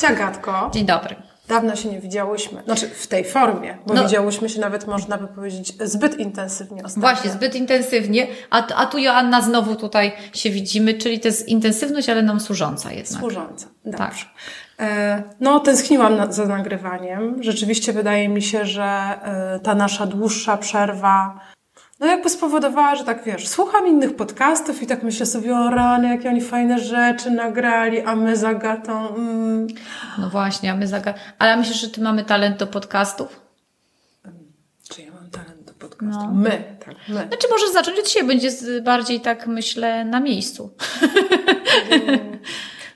Cześć Agatko. Dzień dobry. Dawno się nie widziałyśmy. Znaczy w tej formie, bo no. widziałyśmy się nawet, można by powiedzieć, zbyt intensywnie ostatnio. Właśnie, zbyt intensywnie. A, a tu Joanna znowu tutaj się widzimy, czyli to jest intensywność, ale nam służąca jednak. Służąca, dobrze. Tak. E, no, tęskniłam na, za nagrywaniem. Rzeczywiście wydaje mi się, że e, ta nasza dłuższa przerwa no jakby spowodowała, że tak wiesz, słucham innych podcastów i tak myślę sobie, o rany, jakie oni fajne rzeczy nagrali, a my z Agatą... Mm. No właśnie, a my z Agatą... Ale myślisz, że ty mamy talent do podcastów? Czy ja mam talent do podcastów? No. My, tak, my. Znaczy możesz zacząć od siebie, będzie bardziej tak, myślę, na miejscu.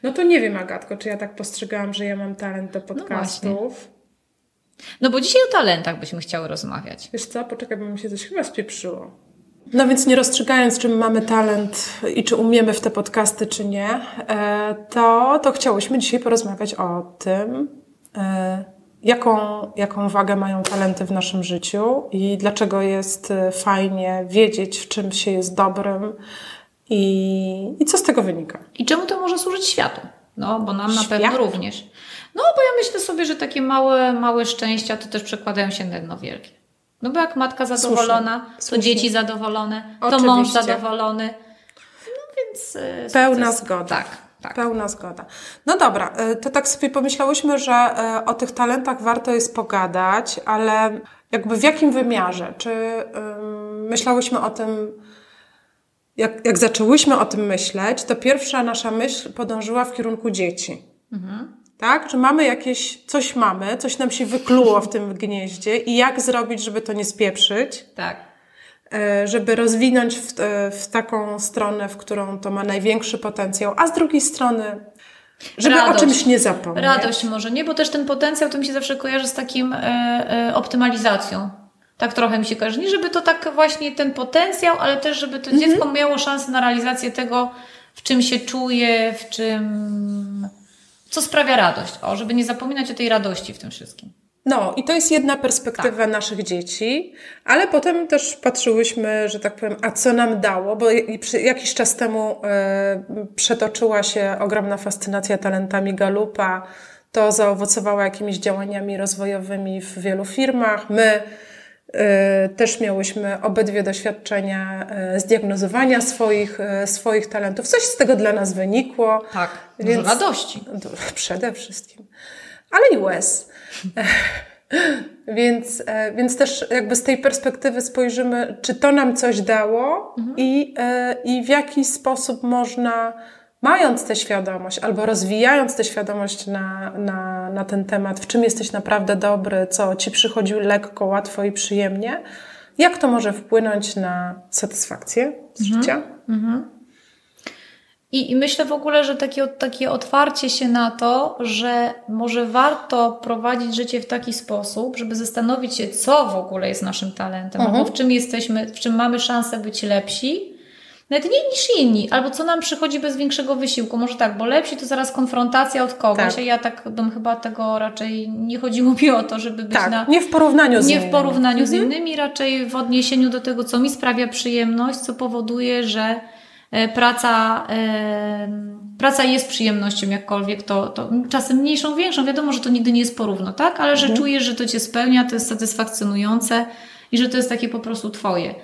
No to nie wiem, Agatko, czy ja tak postrzegałam, że ja mam talent do no podcastów. No no bo dzisiaj o talentach byśmy chciały rozmawiać. Wiesz co, poczekaj, bo mi się coś chyba spieprzyło. No więc nie rozstrzygając, czy mamy talent i czy umiemy w te podcasty, czy nie, e, to, to chciałyśmy dzisiaj porozmawiać o tym, e, jaką, jaką wagę mają talenty w naszym życiu i dlaczego jest e, fajnie wiedzieć, w czym się jest dobrym i, i co z tego wynika. I czemu to może służyć światu? No, bo nam Świat? na pewno również. No, bo ja myślę sobie, że takie małe, małe szczęścia to też przekładają się na jedno wielkie. No bo jak matka zadowolona, Słusznie. to dzieci zadowolone, Oczywiście. to mąż zadowolony. No więc... E, Pełna zgoda. Tak. Tak. Pełna zgoda. No dobra, e, to tak sobie pomyślałyśmy, że e, o tych talentach warto jest pogadać, ale jakby w jakim wymiarze? Czy myślałyśmy o tym, jak, jak zaczęłyśmy o tym myśleć, to pierwsza nasza myśl podążyła w kierunku dzieci. Mhm tak? Że mamy jakieś, coś mamy, coś nam się wykluło w tym gnieździe i jak zrobić, żeby to nie spieprzyć. Tak. E, żeby rozwinąć w, e, w taką stronę, w którą to ma największy potencjał, a z drugiej strony żeby radość. o czymś nie zapomnieć. Radość może nie, bo też ten potencjał to mi się zawsze kojarzy z takim e, e, optymalizacją. Tak trochę mi się kojarzy. Nie, żeby to tak właśnie ten potencjał, ale też, żeby to mhm. dziecko miało szansę na realizację tego, w czym się czuje, w czym co sprawia radość. O, żeby nie zapominać o tej radości w tym wszystkim. No, i to jest jedna perspektywa tak. naszych dzieci, ale potem też patrzyłyśmy, że tak powiem, a co nam dało, bo jakiś czas temu y, przetoczyła się ogromna fascynacja talentami Galupa. To zaowocowało jakimiś działaniami rozwojowymi w wielu firmach. My też miałyśmy obydwie doświadczenia y, zdiagnozowania swoich, swoich talentów. Coś z tego dla nas wynikło. Tak, dużo więc, radości. Przede wszystkim. Ale i łez. Więc, więc też jakby z tej perspektywy spojrzymy, czy to nam coś dało mhm. i, i w jaki sposób można, mając tę świadomość albo rozwijając tę świadomość na, na, na ten temat, w czym jesteś naprawdę dobry, co ci przychodzi lekko, łatwo i przyjemnie, jak to może wpłynąć na satysfakcję z mhm. życia? Mhm. I, I, myślę w ogóle, że takie, takie otwarcie się na to, że może warto prowadzić życie w taki sposób, żeby zastanowić się, co w ogóle jest naszym talentem, mhm. albo w czym jesteśmy, w czym mamy szansę być lepsi, nawet nie niż inni, albo co nam przychodzi bez większego wysiłku. Może tak, bo lepsi to zaraz konfrontacja od kogoś, tak. a ja tak bym chyba tego raczej nie chodziło mi o to, żeby być tak, na. Nie w porównaniu z Nie innymi. w porównaniu mhm. z innymi, raczej w odniesieniu do tego, co mi sprawia przyjemność, co powoduje, że E, praca, e, praca jest przyjemnością, jakkolwiek to, to czasem mniejszą, większą. Wiadomo, że to nigdy nie jest porówno, tak? Ale że mhm. czujesz, że to cię spełnia, to jest satysfakcjonujące i że to jest takie po prostu twoje.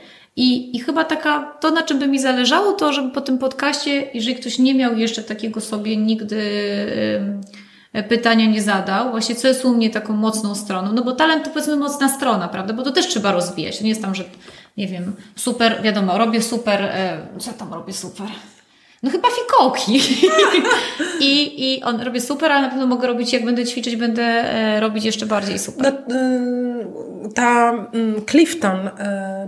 I, I chyba taka, to na czym by mi zależało, to żeby po tym podcaście, jeżeli ktoś nie miał jeszcze takiego sobie nigdy pytania nie zadał, właśnie co jest u mnie taką mocną stroną, no bo talent to powiedzmy mocna strona, prawda, bo to też trzeba rozwijać, nie jest tam, że nie wiem, super, wiadomo, robię super, e, co tam robię super? No chyba fikołki. I, I on robi super, ale na pewno mogę robić, jak będę ćwiczyć, będę e, robić jeszcze bardziej super. No, y, ta mm, Clifton, y,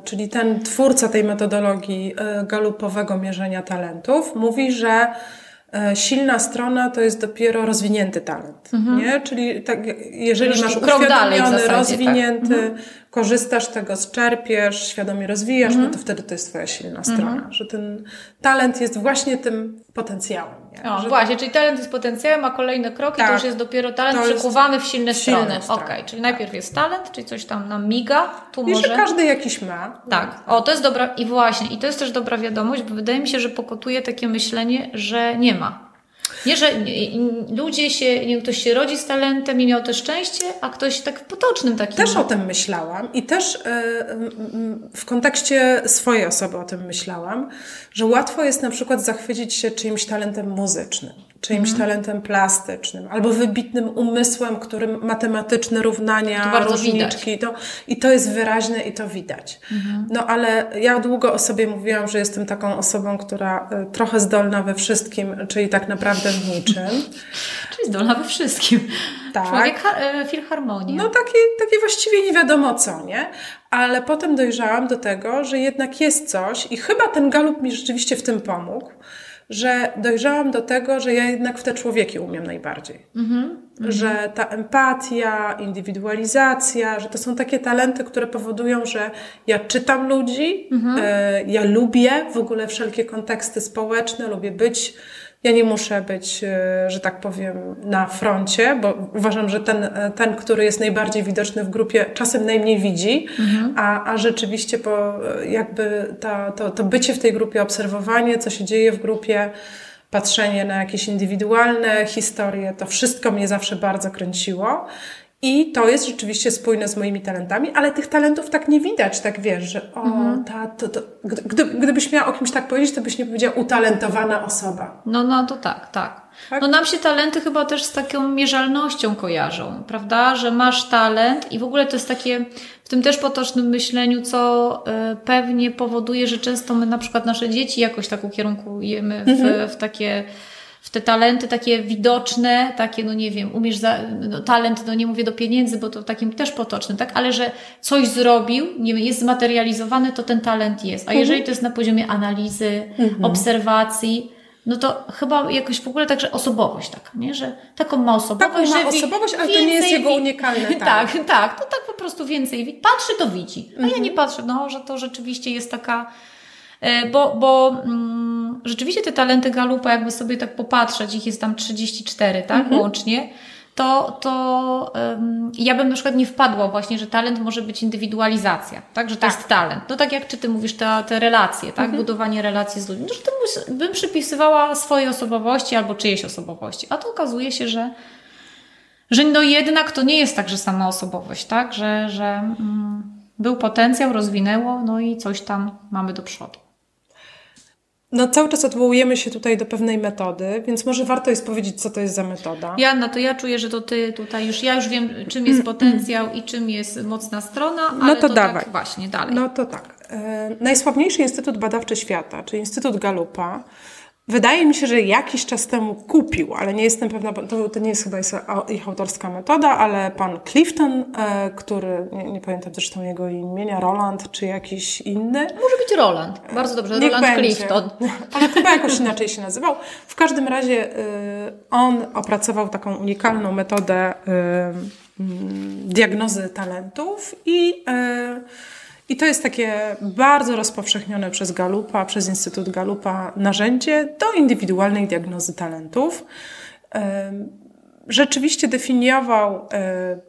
czyli ten twórca tej metodologii y, galupowego mierzenia talentów, mówi, że silna strona to jest dopiero rozwinięty talent, mhm. nie? Czyli tak, jeżeli masz uświadomiony, tak. rozwinięty, tak. mhm korzystasz tego, czerpiesz, świadomie rozwijasz, no to wtedy to jest Twoja silna strona. Że ten talent jest właśnie tym potencjałem. Nie? O, że właśnie, czyli talent jest potencjałem, a kolejne kroki tak, to już jest dopiero talent przekuwany w silne, strony. Okej, okay, czyli najpierw tak. jest talent, czyli coś tam nam miga, tu I może... że każdy jakiś ma. Tak, o to jest dobra, i właśnie, i to jest też dobra wiadomość, bo wydaje mi się, że pokutuje takie myślenie, że nie ma. Nie, że ludzie się, nie ktoś się rodzi z talentem i miał to szczęście, a ktoś tak w potocznym takim. Też o tym myślałam i też w kontekście swojej osoby o tym myślałam, że łatwo jest na przykład zachwycić się czyimś talentem muzycznym czyimś mhm. talentem plastycznym, albo wybitnym umysłem, którym matematyczne równania, to różniczki, to, i to jest wyraźne i to widać. Mhm. No ale ja długo o sobie mówiłam, że jestem taką osobą, która y, trochę zdolna we wszystkim, czyli tak naprawdę w niczym. czyli zdolna we wszystkim. Tak. Człowiek e, filharmonii. No takie, takie właściwie nie wiadomo co, nie? Ale potem dojrzałam do tego, że jednak jest coś i chyba ten galup mi rzeczywiście w tym pomógł, że dojrzałam do tego, że ja jednak w te człowieki umiem najbardziej. Mm-hmm. Że ta empatia, indywidualizacja, że to są takie talenty, które powodują, że ja czytam ludzi, e, ja lubię w ogóle wszelkie konteksty społeczne, lubię być ja nie muszę być, e, że tak powiem, na froncie, bo uważam, że ten, e, ten który jest najbardziej widoczny w grupie, czasem najmniej widzi, mhm. a, a rzeczywiście po, jakby ta, to, to bycie w tej grupie, obserwowanie, co się dzieje w grupie, patrzenie na jakieś indywidualne historie, to wszystko mnie zawsze bardzo kręciło. I to jest rzeczywiście spójne z moimi talentami, ale tych talentów tak nie widać, tak wiesz, że o, mhm. ta, to, to, gdy, gdybyś miała o kimś tak powiedzieć, to byś nie powiedziała utalentowana osoba. No, no to tak, tak, tak. No nam się talenty chyba też z taką mierzalnością kojarzą, prawda? Że masz talent i w ogóle to jest takie, w tym też potocznym myśleniu, co y, pewnie powoduje, że często my na przykład nasze dzieci jakoś tak ukierunkujemy w, mhm. w takie w te talenty takie widoczne, takie, no nie wiem, umiesz za, no, talent, no nie mówię do pieniędzy, bo to takim też potocznym, tak, ale że coś zrobił, nie wiem, jest zmaterializowany, to ten talent jest. A mhm. jeżeli to jest na poziomie analizy, mhm. obserwacji, no to chyba jakoś w ogóle także osobowość taka, nie? Że taką ma osobowość, taką ma osobowość, ale to nie jest jego unikalne. Tak, tak, tak, to tak po prostu więcej patrzy, to widzi. A mhm. ja nie patrzę, no, że to rzeczywiście jest taka E, bo, bo mm, rzeczywiście te talenty Galupa, jakby sobie tak popatrzeć, ich jest tam 34, tak, mhm. łącznie, to, to um, ja bym na przykład nie wpadła właśnie, że talent może być indywidualizacja, tak, że to tak. jest talent. No tak jak czy ty mówisz, te, te relacje, tak, mhm. budowanie relacji z ludźmi, no, że to bym przypisywała swojej osobowości albo czyjejś osobowości, a to okazuje się, że że no jednak to nie jest tak, że sama osobowość, tak, że, że mm, był potencjał, rozwinęło, no i coś tam mamy do przodu. No cały czas odwołujemy się tutaj do pewnej metody, więc może warto jest powiedzieć, co to jest za metoda. Janna, to ja czuję, że to ty tutaj już, ja już wiem, czym jest potencjał i czym jest mocna strona, no ale no to, to dawaj. Tak właśnie, dalej. No to tak. E, najsławniejszy Instytut Badawczy Świata, czyli Instytut Galupa, Wydaje mi się, że jakiś czas temu kupił, ale nie jestem pewna, to, to nie jest chyba ich autorska metoda, ale pan Clifton, e, który, nie, nie, pamiętam zresztą jego imienia, Roland czy jakiś inny. Może być Roland, bardzo dobrze, Niech Roland będzie. Clifton. Ale chyba jakoś inaczej się nazywał. W każdym razie e, on opracował taką unikalną metodę e, diagnozy talentów i i to jest takie bardzo rozpowszechnione przez Galupa, przez Instytut Galupa narzędzie do indywidualnej diagnozy talentów. Rzeczywiście definiował e,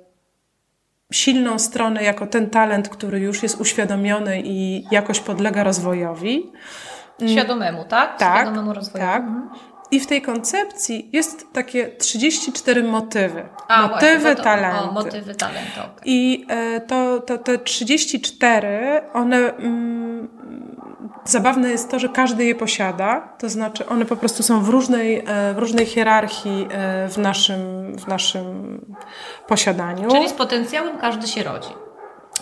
silną stronę jako ten talent, który już jest uświadomiony i jakoś podlega rozwojowi. Świadomemu, tak? Tak. Świadomemu rozwojowi. Tak. I w tej koncepcji jest takie 34 motywy. A, motywy właśnie, to, talentu. O, motywy talentu. Okay. I e, to, to, te 34, one. Mm, zabawne jest to, że każdy je posiada. To znaczy, one po prostu są w różnej, e, w różnej hierarchii e, w naszym, w naszym posiadaniu. Czyli z potencjałem każdy się rodzi.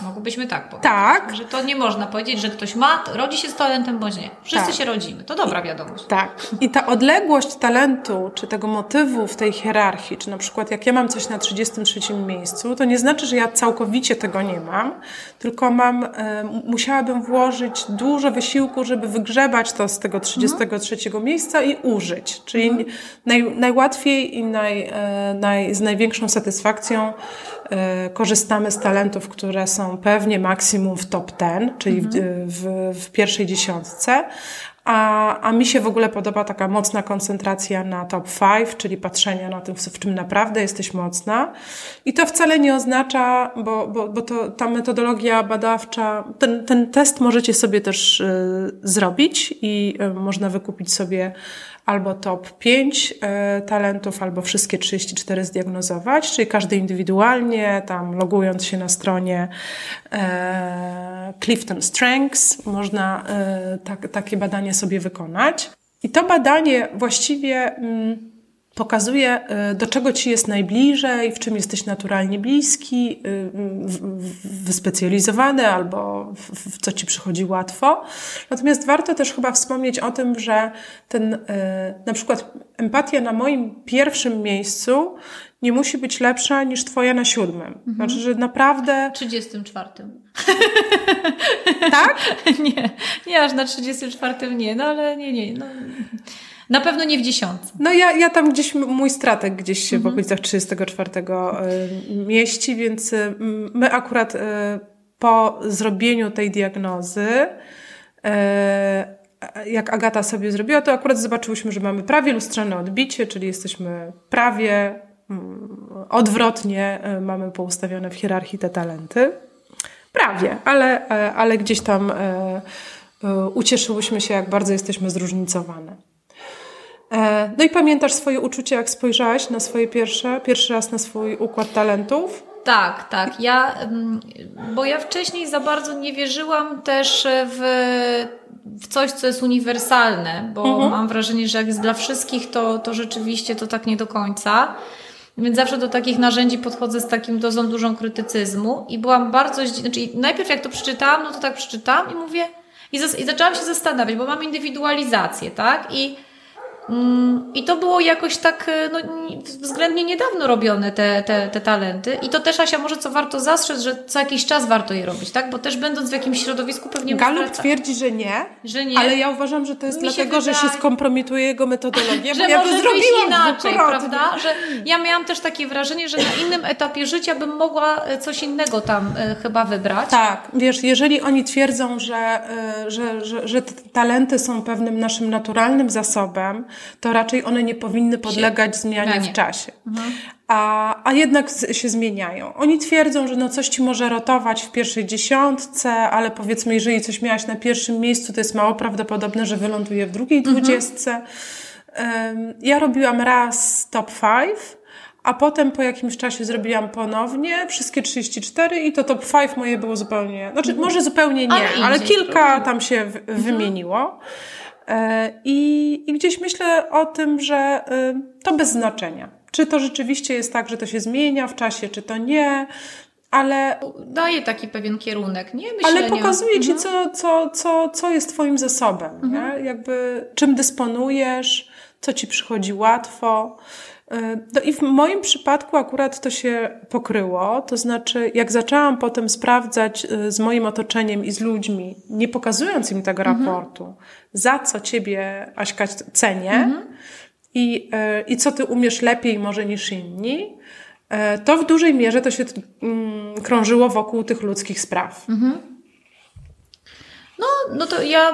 Mogłybyśmy tak powiedzieć. Tak. Że to nie można powiedzieć, że ktoś ma, rodzi się z talentem bądź nie. Wszyscy tak. się rodzimy. To dobra wiadomość. Tak. I ta odległość talentu, czy tego motywu w tej hierarchii, czy na przykład jak ja mam coś na 33 miejscu, to nie znaczy, że ja całkowicie tego nie mam, tylko mam, e, musiałabym włożyć dużo wysiłku, żeby wygrzebać to z tego 33 mhm. miejsca i użyć. Czyli mhm. naj, najłatwiej i naj, e, naj, z największą satysfakcją korzystamy z talentów, które są są pewnie maksimum w top 10, czyli mhm. w, w, w, pierwszej dziesiątce. A, a mi się w ogóle podoba taka mocna koncentracja na top 5, czyli patrzenia na tym, w czym naprawdę jesteś mocna. I to wcale nie oznacza, bo, bo, bo to, ta metodologia badawcza, ten, ten test możecie sobie też y, zrobić i y, można wykupić sobie albo top 5 e, talentów, albo wszystkie 34 zdiagnozować, czyli każdy indywidualnie, tam logując się na stronie e, Clifton Strengths, można e, tak, takie badanie sobie wykonać. I to badanie właściwie mm, pokazuje, y, do czego ci jest najbliżej, w czym jesteś naturalnie bliski, y, wyspecjalizowany albo w, co ci przychodzi łatwo. Natomiast warto też chyba wspomnieć o tym, że ten, y, na przykład empatia na moim pierwszym miejscu nie musi być lepsza niż twoja na siódmym. Mhm. Znaczy, że naprawdę... 34. Tak? nie, nie aż na 34 nie, no ale nie, nie. No. Na pewno nie w dziesiątce. No ja, ja tam gdzieś, mój stratek gdzieś się mhm. w okolicach 34 y, mieści, więc y, my akurat y, po zrobieniu tej diagnozy jak Agata sobie zrobiła, to akurat zobaczyłyśmy, że mamy prawie lustrzane odbicie, czyli jesteśmy prawie odwrotnie mamy poustawione w hierarchii te talenty. Prawie, ale, ale gdzieś tam ucieszyłyśmy się, jak bardzo jesteśmy zróżnicowane. E, no i pamiętasz swoje uczucie, jak spojrzałaś na swoje pierwsze, pierwszy raz na swój układ talentów? Tak, tak. Ja, mm, bo ja wcześniej za bardzo nie wierzyłam też w, w coś, co jest uniwersalne, bo mhm. mam wrażenie, że jak jest dla wszystkich, to, to rzeczywiście to tak nie do końca. Więc zawsze do takich narzędzi podchodzę z takim dozą dużą krytycyzmu i byłam bardzo, znaczy najpierw jak to przeczytałam, no to tak przeczytałam i mówię, i, i zaczęłam się zastanawiać, bo mam indywidualizację, tak? I I to było jakoś tak e, no, względnie niedawno robione, te, te, te talenty. I to też, Asia, może co warto zastrzec, że co jakiś czas warto je robić, tak? Bo też będąc w jakimś środowisku pewnie... Galup twierdzi, że nie, że nie, ale ja uważam, że to jest Mi dlatego, że się skompromituje jego metodologię, że ja może to inaczej, prawda? Że ja miałam też takie wrażenie, że na innym etapie życia bym mogła e, coś innego tam y, chyba wybrać. Tak, wiesz, jeżeli oni twierdzą, że, że, że, że talenty są pewnym naszym naturalnym zasobem, to raczej one nie powinny podlegać zmianie w czasie. Mhm. A, a jednak się zmieniają. Oni twierdzą, że no coś ci może rotować w pierwszej dziesiątce, ale powiedzmy, jeżeli coś miałaś na pierwszym miejscu, to jest mało prawdopodobne, że wyląduje w drugiej mhm. dwudziestce. Um, ja robiłam raz top 5, a potem po jakimś czasie zrobiłam ponownie wszystkie 34 i to top 5 moje było zupełnie, znaczy mhm. może zupełnie nie, ale, ale kilka tam się w, mhm. wymieniło. E, I, I gdzieś myślę o tym, że y, to bez znaczenia. Czy to rzeczywiście jest tak, że to się zmienia w czasie, czy to nie, ale. Daje taki pewien kierunek, nie? Myślenia. Ale pokazuje ci, mhm. co, co, co, co jest Twoim zasobem, mhm. nie? Jakby czym dysponujesz, co ci przychodzi łatwo. No i w moim przypadku akurat to się pokryło, to znaczy jak zaczęłam potem sprawdzać y, z moim otoczeniem i z ludźmi, nie pokazując im tego mhm. raportu, za co ciebie, Aśka, cenię mhm. i, y, i co ty umiesz lepiej może niż inni, y, to w dużej mierze to się mm, krążyło wokół tych ludzkich spraw. Mhm. No, no to ja,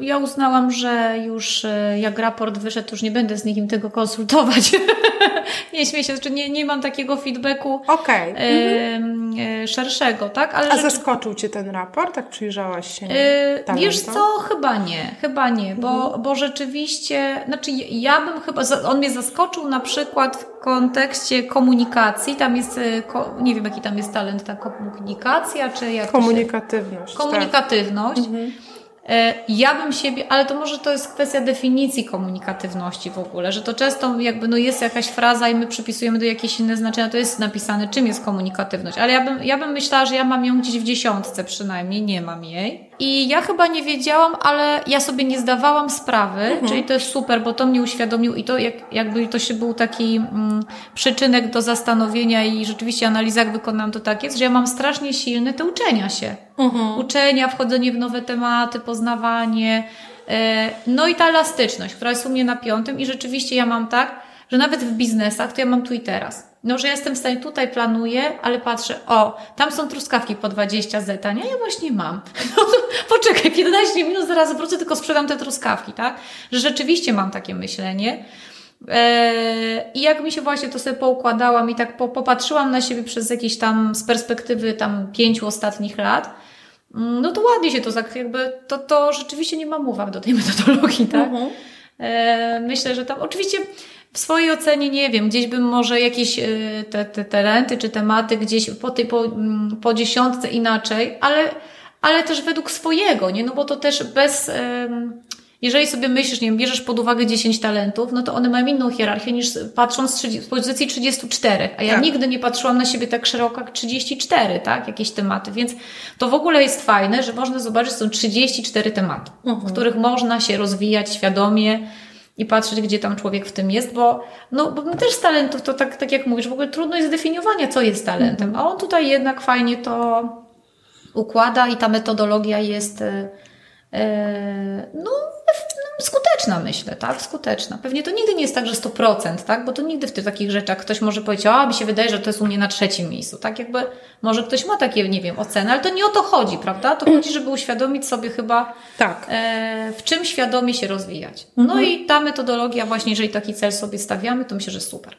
ja uznałam, że już e, jak raport wyszedł, już nie będę z nikim tego konsultować. nie śmieję się, znaczy nie, nie mam takiego feedbacku okay. e, mhm. e, szerszego, tak? Ale A zaskoczył Cię ten raport? Tak przyjrzałaś się? E, wiesz co? Chyba nie. Chyba nie, bo, mhm. bo rzeczywiście, znaczy ja bym chyba, on mnie zaskoczył na przykład w kontekście komunikacji, tam jest, e, nie wiem jaki tam jest talent, ta komunikacja, czy jak Komunikatywność. Się... Komunikatywność. Tak. Mhm. E, ja bym siebie, ale to może to jest kwestia definicji komunikatywności w ogóle, że to często jakby no jest jakaś fraza i my przypisujemy do jakieś inne znaczenia, to jest napisane, czym jest komunikatywność, ale ja bym, ja bym myślała, że ja mam ją gdzieś w dziesiątce przynajmniej, nie mam jej. I ja chyba nie wiedziałam, ale ja sobie nie zdawałam sprawy, mhm. czyli to jest super, bo to mnie uświadomił i to jak, jakby to się był taki mm, przyczynek do zastanowienia i rzeczywiście analiza, jak wykonałam, to tak jest, że ja mam strasznie silne te uczenia się. Mhm. Uczenia, wchodzenie w nowe tematy, poznawanie, e, no i ta elastyczność, która jest u mnie na piątym i rzeczywiście ja mam tak, że nawet w biznesach to ja mam tu i teraz. No, że ja jestem w stanie, tutaj planuję, ale patrzę, o, tam są truskawki po 20 zeta, nie? Ja właśnie mam. No, poczekaj, 15 minut, zaraz wrócę, tylko sprzedam te truskawki, tak? Że rzeczywiście mam takie myślenie. Eee, I jak mi się właśnie to sobie poukładałam i tak popatrzyłam na siebie przez jakieś tam, z perspektywy tam pięciu ostatnich lat, mm, no to ładnie się to jakby, to, to rzeczywiście nie mam uwag do tej metodologii, tak? Mhm. e, myślę, że tam oczywiście w swojej ocenie nie wiem, gdzieś bym może jakieś e, te, te talenty czy tematy gdzieś po, tej, po, mm, po dziesiątce inaczej, ale, ale też według swojego, nie? No bo to też bez, jeżeli sobie myślisz, nie wiem, bierzesz pod uwagę 10 talentów, no to one mają inną hierarchię niż patrząc z pozycji 34. A ja tak. nigdy nie patrzyłam na siebie tak szeroko jak 34, tak? Jakieś tematy. Więc to w ogóle jest fajne, że można zobaczyć, są 34 tematy, mhm. w których można się rozwijać świadomie i patrzeć, gdzie tam człowiek w tym jest, bo, no, bo też z talentów to tak, tak jak mówisz, w ogóle trudno jest zdefiniowania, co jest talentem, a on tutaj jednak fajnie to układa i ta metodologia jest, yy, no, skuteczna, myślę, tak? Skuteczna. Pewnie to nigdy nie jest tak, że 100%, tak? Bo to nigdy w tych takich rzeczach ktoś może powiedzieć, a mi się wydaje, że to jest u mnie na trzecim miejscu, tak? Jakby może ktoś ma takie, nie wiem, oceny, ale to nie o to chodzi, prawda? To chodzi, żeby uświadomić sobie chyba, tak. e, w czym świadomie się rozwijać. No mhm. i ta metodologia właśnie, jeżeli taki cel sobie stawiamy, to myślę, że super.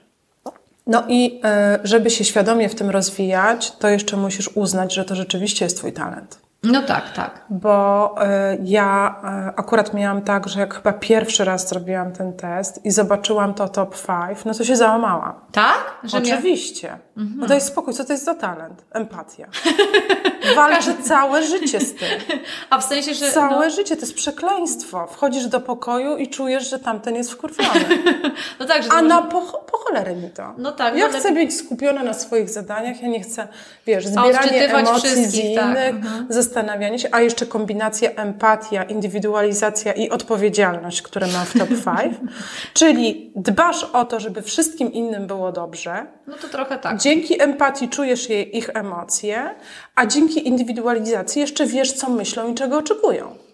No i e, żeby się świadomie w tym rozwijać, to jeszcze musisz uznać, że to rzeczywiście jest Twój talent. No tak, tak. Bo y, ja y, akurat miałam tak, że jak chyba pierwszy raz zrobiłam ten test i zobaczyłam to top 5, no to się załamałam. Tak? Że Oczywiście. Mia... Mhm. No daj spokój, co to jest za talent? Empatia. Walczę całe życie z tym. A w sensie, że... Całe no... życie, to jest przekleństwo. Wchodzisz do pokoju i czujesz, że tamten jest wkurwiony. no tak, że A na po, po cholerę mi to. No tak. Ja no chcę być skupiona na swoich zadaniach, ja nie chcę, wiesz, zbieranie emocji z innych, tak. mhm zastanawianie się, a jeszcze kombinacja empatia, indywidualizacja i odpowiedzialność, które mam w top 5. Czyli dbasz o to, żeby wszystkim innym było dobrze. No to trochę tak. Dzięki empatii czujesz ich emocje, a dzięki indywidualizacji jeszcze wiesz, co myślą i czego oczekują.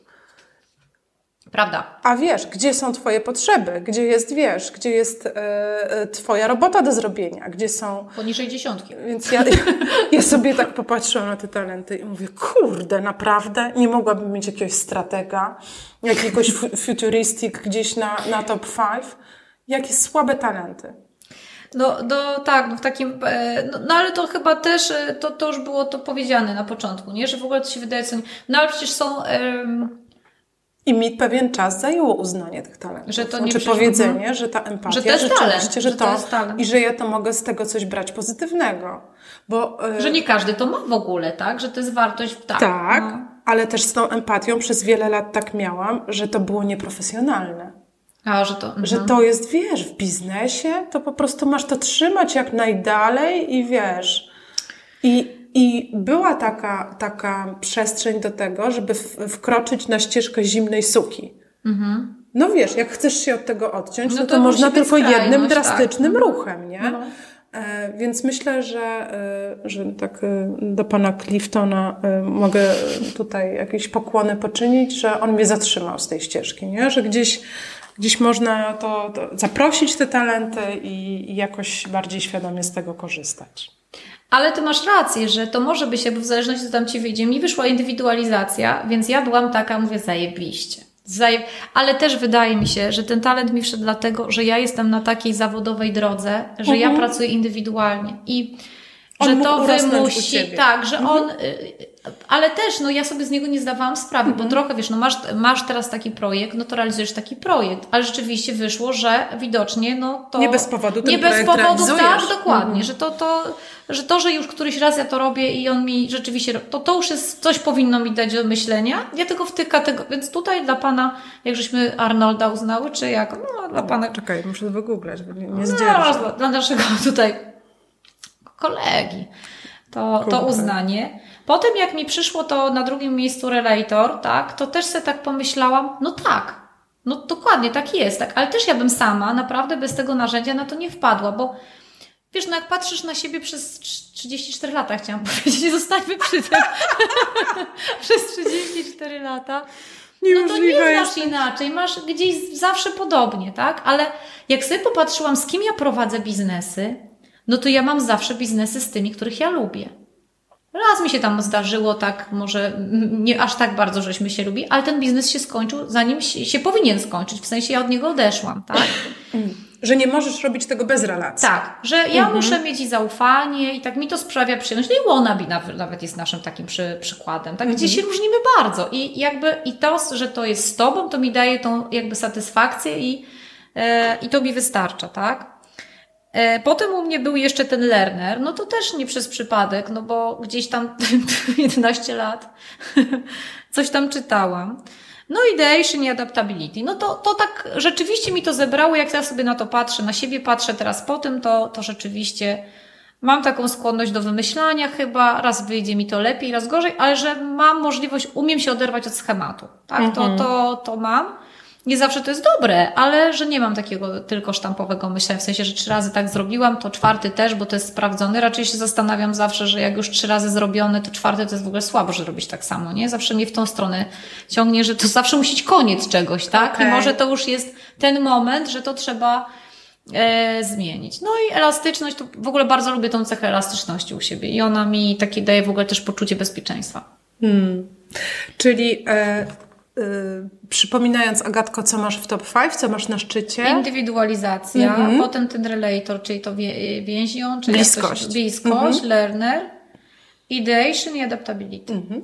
Prawda. A wiesz, gdzie są Twoje potrzeby, gdzie jest, wiesz, gdzie jest e, Twoja robota do zrobienia, gdzie są. Poniżej dziesiątki. Więc ja, ja sobie tak popatrzyłam na te talenty i mówię, kurde, naprawdę nie mogłabym mieć jakiegoś stratega, jakiegoś futuristic gdzieś na, na top 5. Jakie słabe talenty. No, no tak, no w takim, e, no, no, ale to chyba też, e, to, to już było to powiedziane na początku, nie? Że w ogóle to się wydaje, co, no ale przecież są, i mi pewien czas zajęło uznanie tych talentów. Że to nie znaczy powiedzenie, mhm. że ta empatia, że to jest talent, że, że to, jest talent. i że ja to mogę z tego coś brać pozytywnego. Bo, e, że nie każdy to ma w ogóle, tak? Że to jest wartość, tak. Tak, no. ale też z tą empatią przez wiele lat tak miałam, że to było nieprofesjonalne. A, że to... Że to jest, wiesz, w biznesie to po prostu masz to trzymać jak najdalej i wiesz... I i była taka, taka przestrzeń do tego, żeby wkroczyć na ścieżkę zimnej suki. Mhm. No wiesz, jak chcesz się od tego odciąć, no, no to, to można tylko jednym tak. drastycznym tak. ruchem, nie? No. E, więc myślę, że, e, że tak e, do pana Cliftona e, mogę tutaj jakieś pokłony poczynić, że on mnie zatrzymał z tej ścieżki, nie? Że gdzieś, gdzieś można to, to zaprosić te talenty i, i jakoś bardziej świadomie z tego korzystać. Ale ty masz rację, że to może być, jakby w zależności co tam ci wyjdzie. Mi wyszła indywidualizacja, więc ja byłam taka, mówię, zajebiście. Zaje... Ale też wydaje mi się, że ten talent mi wszedł dlatego, że ja jestem na takiej zawodowej drodze, że ja mhm. pracuję indywidualnie i on że to wymusi, tak, że mhm. on, y, ale też, no ja sobie z niego nie zdawałam sprawy, mhm. bo trochę, wiesz, no masz, masz teraz taki projekt, no to realizujesz taki projekt, ale rzeczywiście wyszło, że widocznie, no to... Nie bez powodu ten Nie bez powodu, tak, dokładnie, mhm. że to, to, że to, że już któryś raz ja to robię i on mi rzeczywiście, to to już jest, coś powinno mi dać do myślenia, ja tylko w tych kategoriach, więc tutaj dla Pana, jak żeśmy Arnolda uznały, czy jak, no dla Pana... Czekaj, muszę wygooglać, nie no, No, dla naszego tutaj kolegi, to, to uznanie. Potem jak mi przyszło to na drugim miejscu relator, tak, to też sobie tak pomyślałam, no tak, no dokładnie tak jest, tak, ale też ja bym sama naprawdę bez tego narzędzia na to nie wpadła, bo Wiesz, no jak patrzysz na siebie przez 34 lata, chciałam powiedzieć, zostańmy przy tym. przez 34 lata. No to nie znasz inaczej, masz gdzieś zawsze podobnie, tak? Ale jak sobie popatrzyłam, z kim ja prowadzę biznesy, no to ja mam zawsze biznesy z tymi, których ja lubię. Raz mi się tam zdarzyło tak, może nie aż tak bardzo, żeśmy się lubi, ale ten biznes się skończył, zanim się, się powinien skończyć. W sensie ja od niego odeszłam, tak? Że nie możesz robić tego bez relacji. Tak, że ja mhm. muszę mieć i zaufanie i tak mi to sprawia przyjemność. No i Wannabe nawet, nawet jest naszym takim przy, przykładem, tak, gdzie mhm. się różnimy bardzo i jakby i to, że to jest z Tobą, to mi daje tą jakby satysfakcję i, e, i to mi wystarcza, tak. E, potem u mnie był jeszcze ten learner, no to też nie przez przypadek, no bo gdzieś tam 11 lat coś tam czytałam. No ideation i adaptability. No to, to tak rzeczywiście mi to zebrało, jak ja sobie na to patrzę, na siebie patrzę teraz po tym, to, to rzeczywiście mam taką skłonność do wymyślania chyba, raz wyjdzie mi to lepiej, raz gorzej, ale że mam możliwość, umiem się oderwać od schematu. Tak, mhm. to, to, to mam. Nie zawsze to jest dobre, ale że nie mam takiego tylko sztampowego myślenia, w sensie, że trzy razy tak zrobiłam, to czwarty też, bo to jest sprawdzony. Raczej się zastanawiam zawsze, że jak już trzy razy zrobione, to czwarty to jest w ogóle słabo, że robić tak samo, nie? Zawsze mnie w tą stronę ciągnie, że to zawsze musi być koniec czegoś, tak? Okay. I może to już jest ten moment, że to trzeba e, zmienić. No i elastyczność, to w ogóle bardzo lubię tą cechę elastyczności u siebie i ona mi takie daje w ogóle też poczucie bezpieczeństwa. Hmm. Czyli e przypominając Agatko, co masz w top 5, co masz na szczycie? Indywidualizacja, mm -hmm. potem ten relator, czyli to więzią, czyli bliskość, bliskość mm -hmm. learner, ideation i adaptability. Mm -hmm.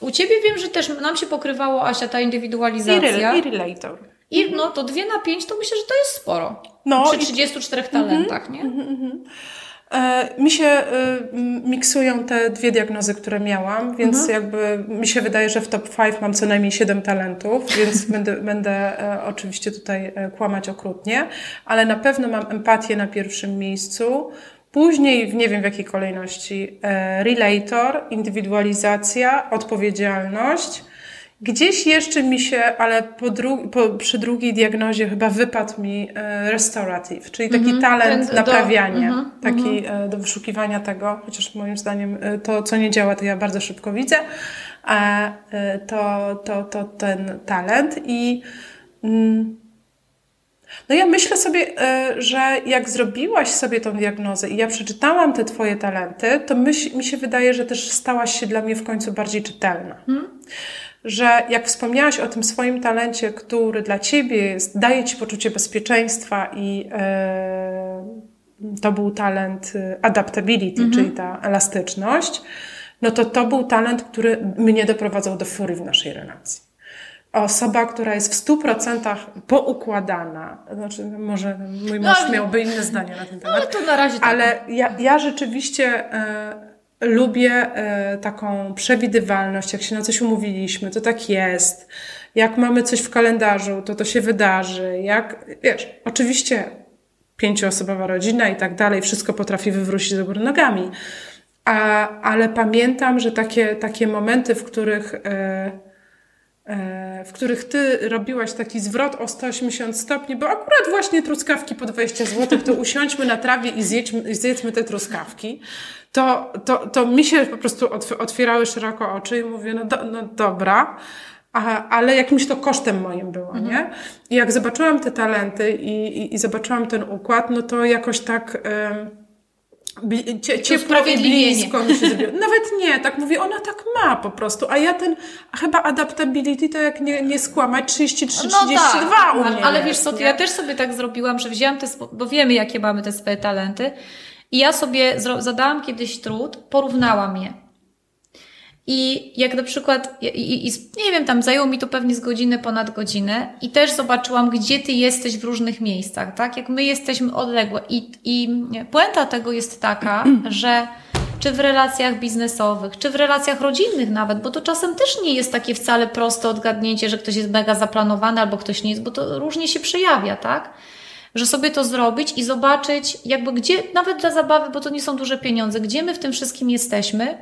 U Ciebie wiem, że też nam się pokrywało, Asia, ta indywidualizacja. I, relator. I no to dwie na pięć, to myślę, że to jest sporo. No, Przy 34 i... talentach, nie? E, mi się e, miksują te dwie diagnozy, które miałam, więc mhm. jakby mi się wydaje, że w top 5 mam co najmniej 7 talentów, więc będę, będę e, oczywiście tutaj kłamać okrutnie, ale na pewno mam empatię na pierwszym miejscu. Później, nie wiem w jakiej kolejności, relator, indywidualizacja, odpowiedzialność, Gdzieś jeszcze mi się, ale po dru po, przy drugiej diagnozie chyba wypadł mi e, restorative, czyli taki mm -hmm. talent naprawiania, do, -hmm, taki mm -hmm. e, do wyszukiwania tego, chociaż moim zdaniem e, to, co nie działa, to ja bardzo szybko widzę, a e, to, to, to ten talent i mm, no ja myślę sobie, e, że jak zrobiłaś sobie tą diagnozę i ja przeczytałam te twoje talenty, to myśl, mi się wydaje, że też stałaś się dla mnie w końcu bardziej czytelna. Hmm? Że jak wspomniałaś o tym swoim talencie, który dla ciebie jest, daje ci poczucie bezpieczeństwa i e, to był talent y, adaptability, mhm. czyli ta elastyczność, no to to był talent, który mnie doprowadzał do furii w naszej relacji. Osoba, która jest w stu procentach poukładana, znaczy może mój mąż no, miałby inne zdanie na ten temat. Ale to na razie tak. Ale ja, ja rzeczywiście e, lubię e, taką przewidywalność, jak się na coś umówiliśmy, to tak jest. Jak mamy coś w kalendarzu, to to się wydarzy. Jak, wiesz, oczywiście pięcioosobowa rodzina i tak dalej, wszystko potrafi wywrócić do góry nogami. A, ale pamiętam, że takie, takie momenty, w których e, w których ty robiłaś taki zwrot o 180 stopni, bo akurat właśnie truskawki po 20 zł, to usiądźmy na trawie i zjedźmy, zjedzmy te truskawki, to, to, to mi się po prostu otwierały szeroko oczy i mówię, no, do, no dobra, a, ale jakimś to kosztem moim było, mhm. nie? I jak zobaczyłam te talenty i, i, i zobaczyłam ten układ, no to jakoś tak... Yy, ciepło i blisko mi się zrobiło. Nawet nie, tak mówię, ona tak ma po prostu, a ja ten, chyba adaptability to jak nie, nie skłamać 33, no 32 tak, u mnie Ale wiesz co, ja też sobie tak zrobiłam, że wzięłam te, bo wiemy jakie mamy te swoje talenty i ja sobie zadałam kiedyś trud, porównałam je. I jak na przykład, i, i, nie wiem, tam zajęło mi to pewnie z godziny, ponad godzinę i też zobaczyłam, gdzie ty jesteś w różnych miejscach, tak? Jak my jesteśmy odległe. I, i puenta tego jest taka, że czy w relacjach biznesowych, czy w relacjach rodzinnych nawet, bo to czasem też nie jest takie wcale proste odgadnięcie, że ktoś jest mega zaplanowany albo ktoś nie jest, bo to różnie się przejawia, tak? Że sobie to zrobić i zobaczyć, jakby gdzie, nawet dla zabawy, bo to nie są duże pieniądze, gdzie my w tym wszystkim jesteśmy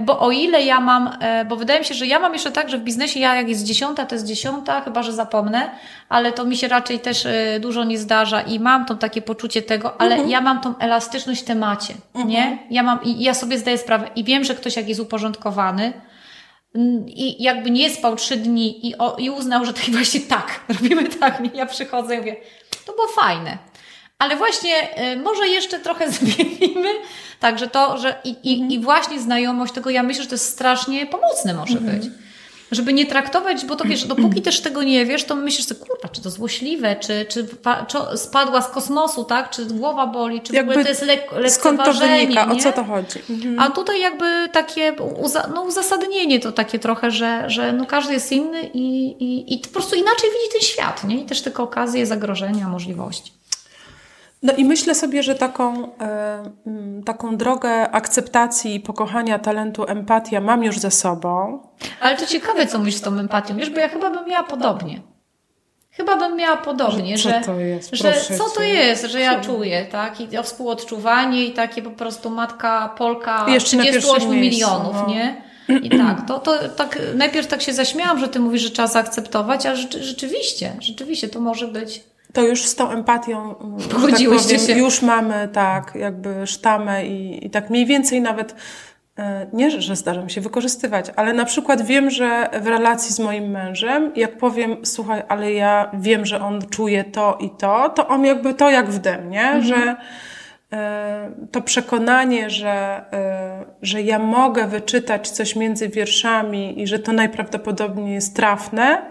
bo o ile ja mam, e, bo wydaje mi się, że ja mam jeszcze tak, że w biznesie ja jak jest dziesiąta, to jest dziesiąta, chyba że zapomnę, ale to mi się raczej też e, dużo nie zdarza i mam to takie poczucie tego, ale mhm. ja mam tą elastyczność w temacie, mhm. nie? Ja mam i ja sobie zdaję sprawę i wiem, że ktoś jak jest uporządkowany, i jakby nie spał trzy dni i, o, i uznał, że to właśnie tak, robimy tak, nie? ja przychodzę i mówię, to było fajne. Ale właśnie y, może jeszcze trochę zmienimy. Także to, że i, i, mhm. i właśnie znajomość tego, ja myślę, że to jest strasznie pomocne może mhm. być. żeby nie traktować, bo to wiesz, dopóki też tego nie wiesz, to myślisz sobie, kurwa, czy to złośliwe, czy, czy, czy spadła z kosmosu, tak? Czy głowa boli, czy jakby w ogóle to jest lek. Skąd to wynika? Nie? O co to chodzi? Mhm. A tutaj jakby takie uza, no, uzasadnienie to takie trochę, że, że no każdy jest inny i, i, i po prostu inaczej widzi ten świat, nie? I też tylko okazje, zagrożenia, możliwości. No i myślę sobie, że taką, e, taką drogę akceptacji i pokochania talentu empatia mam już ze sobą. Ale to ciekawe, co mówisz z tą empatią, wiesz, bo ja chyba bym miała podobnie. Chyba bym miała podobnie, że, co to jest? że co to jest, że ja czuję, tak? I o współodczuwanie i takie po prostu matka Polka Jeszcze 38 milionów, no. nie? I tak, to, to tak, najpierw tak się zaśmiałam, że ty mówisz, że trzeba zaakceptować, ale rzeczywiście, rzeczywiście to może być to już z tą empatią Pogodziłyście tak powiem, się. już mamy tak jakby sztamę i, i tak mniej więcej nawet e, nie, że zdarza mi się wykorzystywać, ale na przykład wiem, że w relacji z moim mężem, jak powiem, słuchaj, ale ja wiem, że on czuje to i to, to on jakby to jak w dem, nie? Mhm. Że e, to przekonanie, że, e, że ja mogę wyczytać coś między wierszami i że to najprawdopodobniej jest trafne,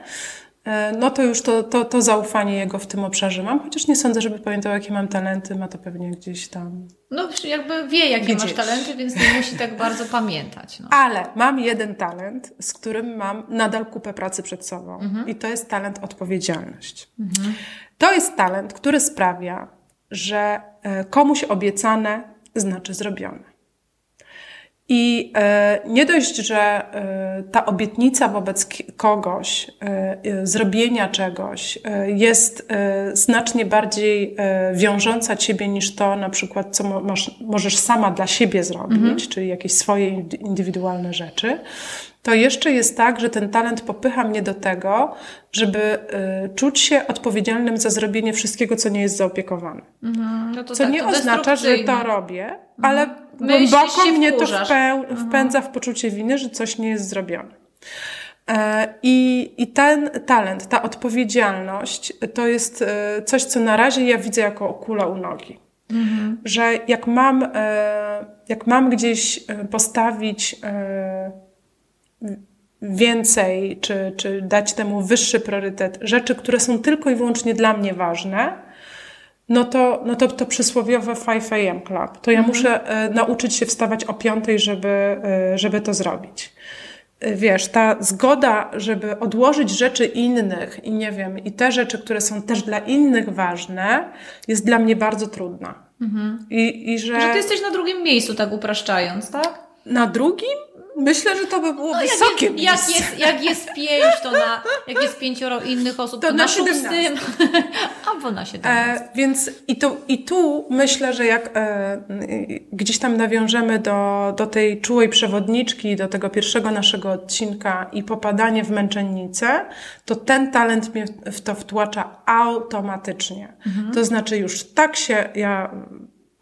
no to już to, to, to zaufanie jego w tym obszarze mam, chociaż nie sądzę, żeby pamiętał, jakie mam talenty, ma to pewnie gdzieś tam. No, jakby wie, jakie gdzieś. masz talenty, więc nie musi tak bardzo pamiętać. No. Ale mam jeden talent, z którym mam nadal kupę pracy przed sobą, mhm. i to jest talent odpowiedzialność. Mhm. To jest talent, który sprawia, że e, komuś obiecane znaczy zrobione. I e, nie dość, że e, ta obietnica wobec kogoś, e, zrobienia czegoś jest znacznie bardziej wiążąca ciebie niż to na przykład, co możesz sama dla siebie zrobić, mhm. czyli jakieś swoje indywidualne rzeczy, to jeszcze jest tak, że ten talent popycha mnie do tego, żeby y, czuć się odpowiedzialnym za zrobienie wszystkiego, co nie jest zaopiekowane. Mhm. No co tak, nie oznacza, że to robię, mhm. ale głęboko mnie to mhm. wpędza w poczucie winy, że coś nie jest zrobione. E, I, I ten talent, ta odpowiedzialność to jest e, coś, co na razie ja widzę jako kula u nogi. Mhm. Że jak mam, e, jak mam gdzieś postawić więcej, czy, czy dać temu wyższy priorytet, rzeczy, które są tylko i wyłącznie dla mnie ważne, no to, no to, to przysłowiowe 5 AM Club. To ja mhm. muszę e, nauczyć się wstawać o piątej, żeby, e, żeby to zrobić. E, wiesz, ta zgoda, żeby odłożyć rzeczy innych i nie wiem, i te rzeczy, które są też dla innych ważne, jest dla mnie bardzo trudna. Mhm. I, i że... że ty jesteś na drugim miejscu, tak upraszczając, tak? Na drugim? Myślę, że to by było no, wysokie jak jest, jak jest, jak jest pięć, to na, jak jest pięcioro innych osób, to, to na, na szóstym, albo na siedemnastym. E, więc i tu, i tu myślę, że jak e, gdzieś tam nawiążemy do, do tej czułej przewodniczki, do tego pierwszego naszego odcinka i popadanie w męczennicę, to ten talent mnie w to wtłacza automatycznie. Mhm. To znaczy już tak się ja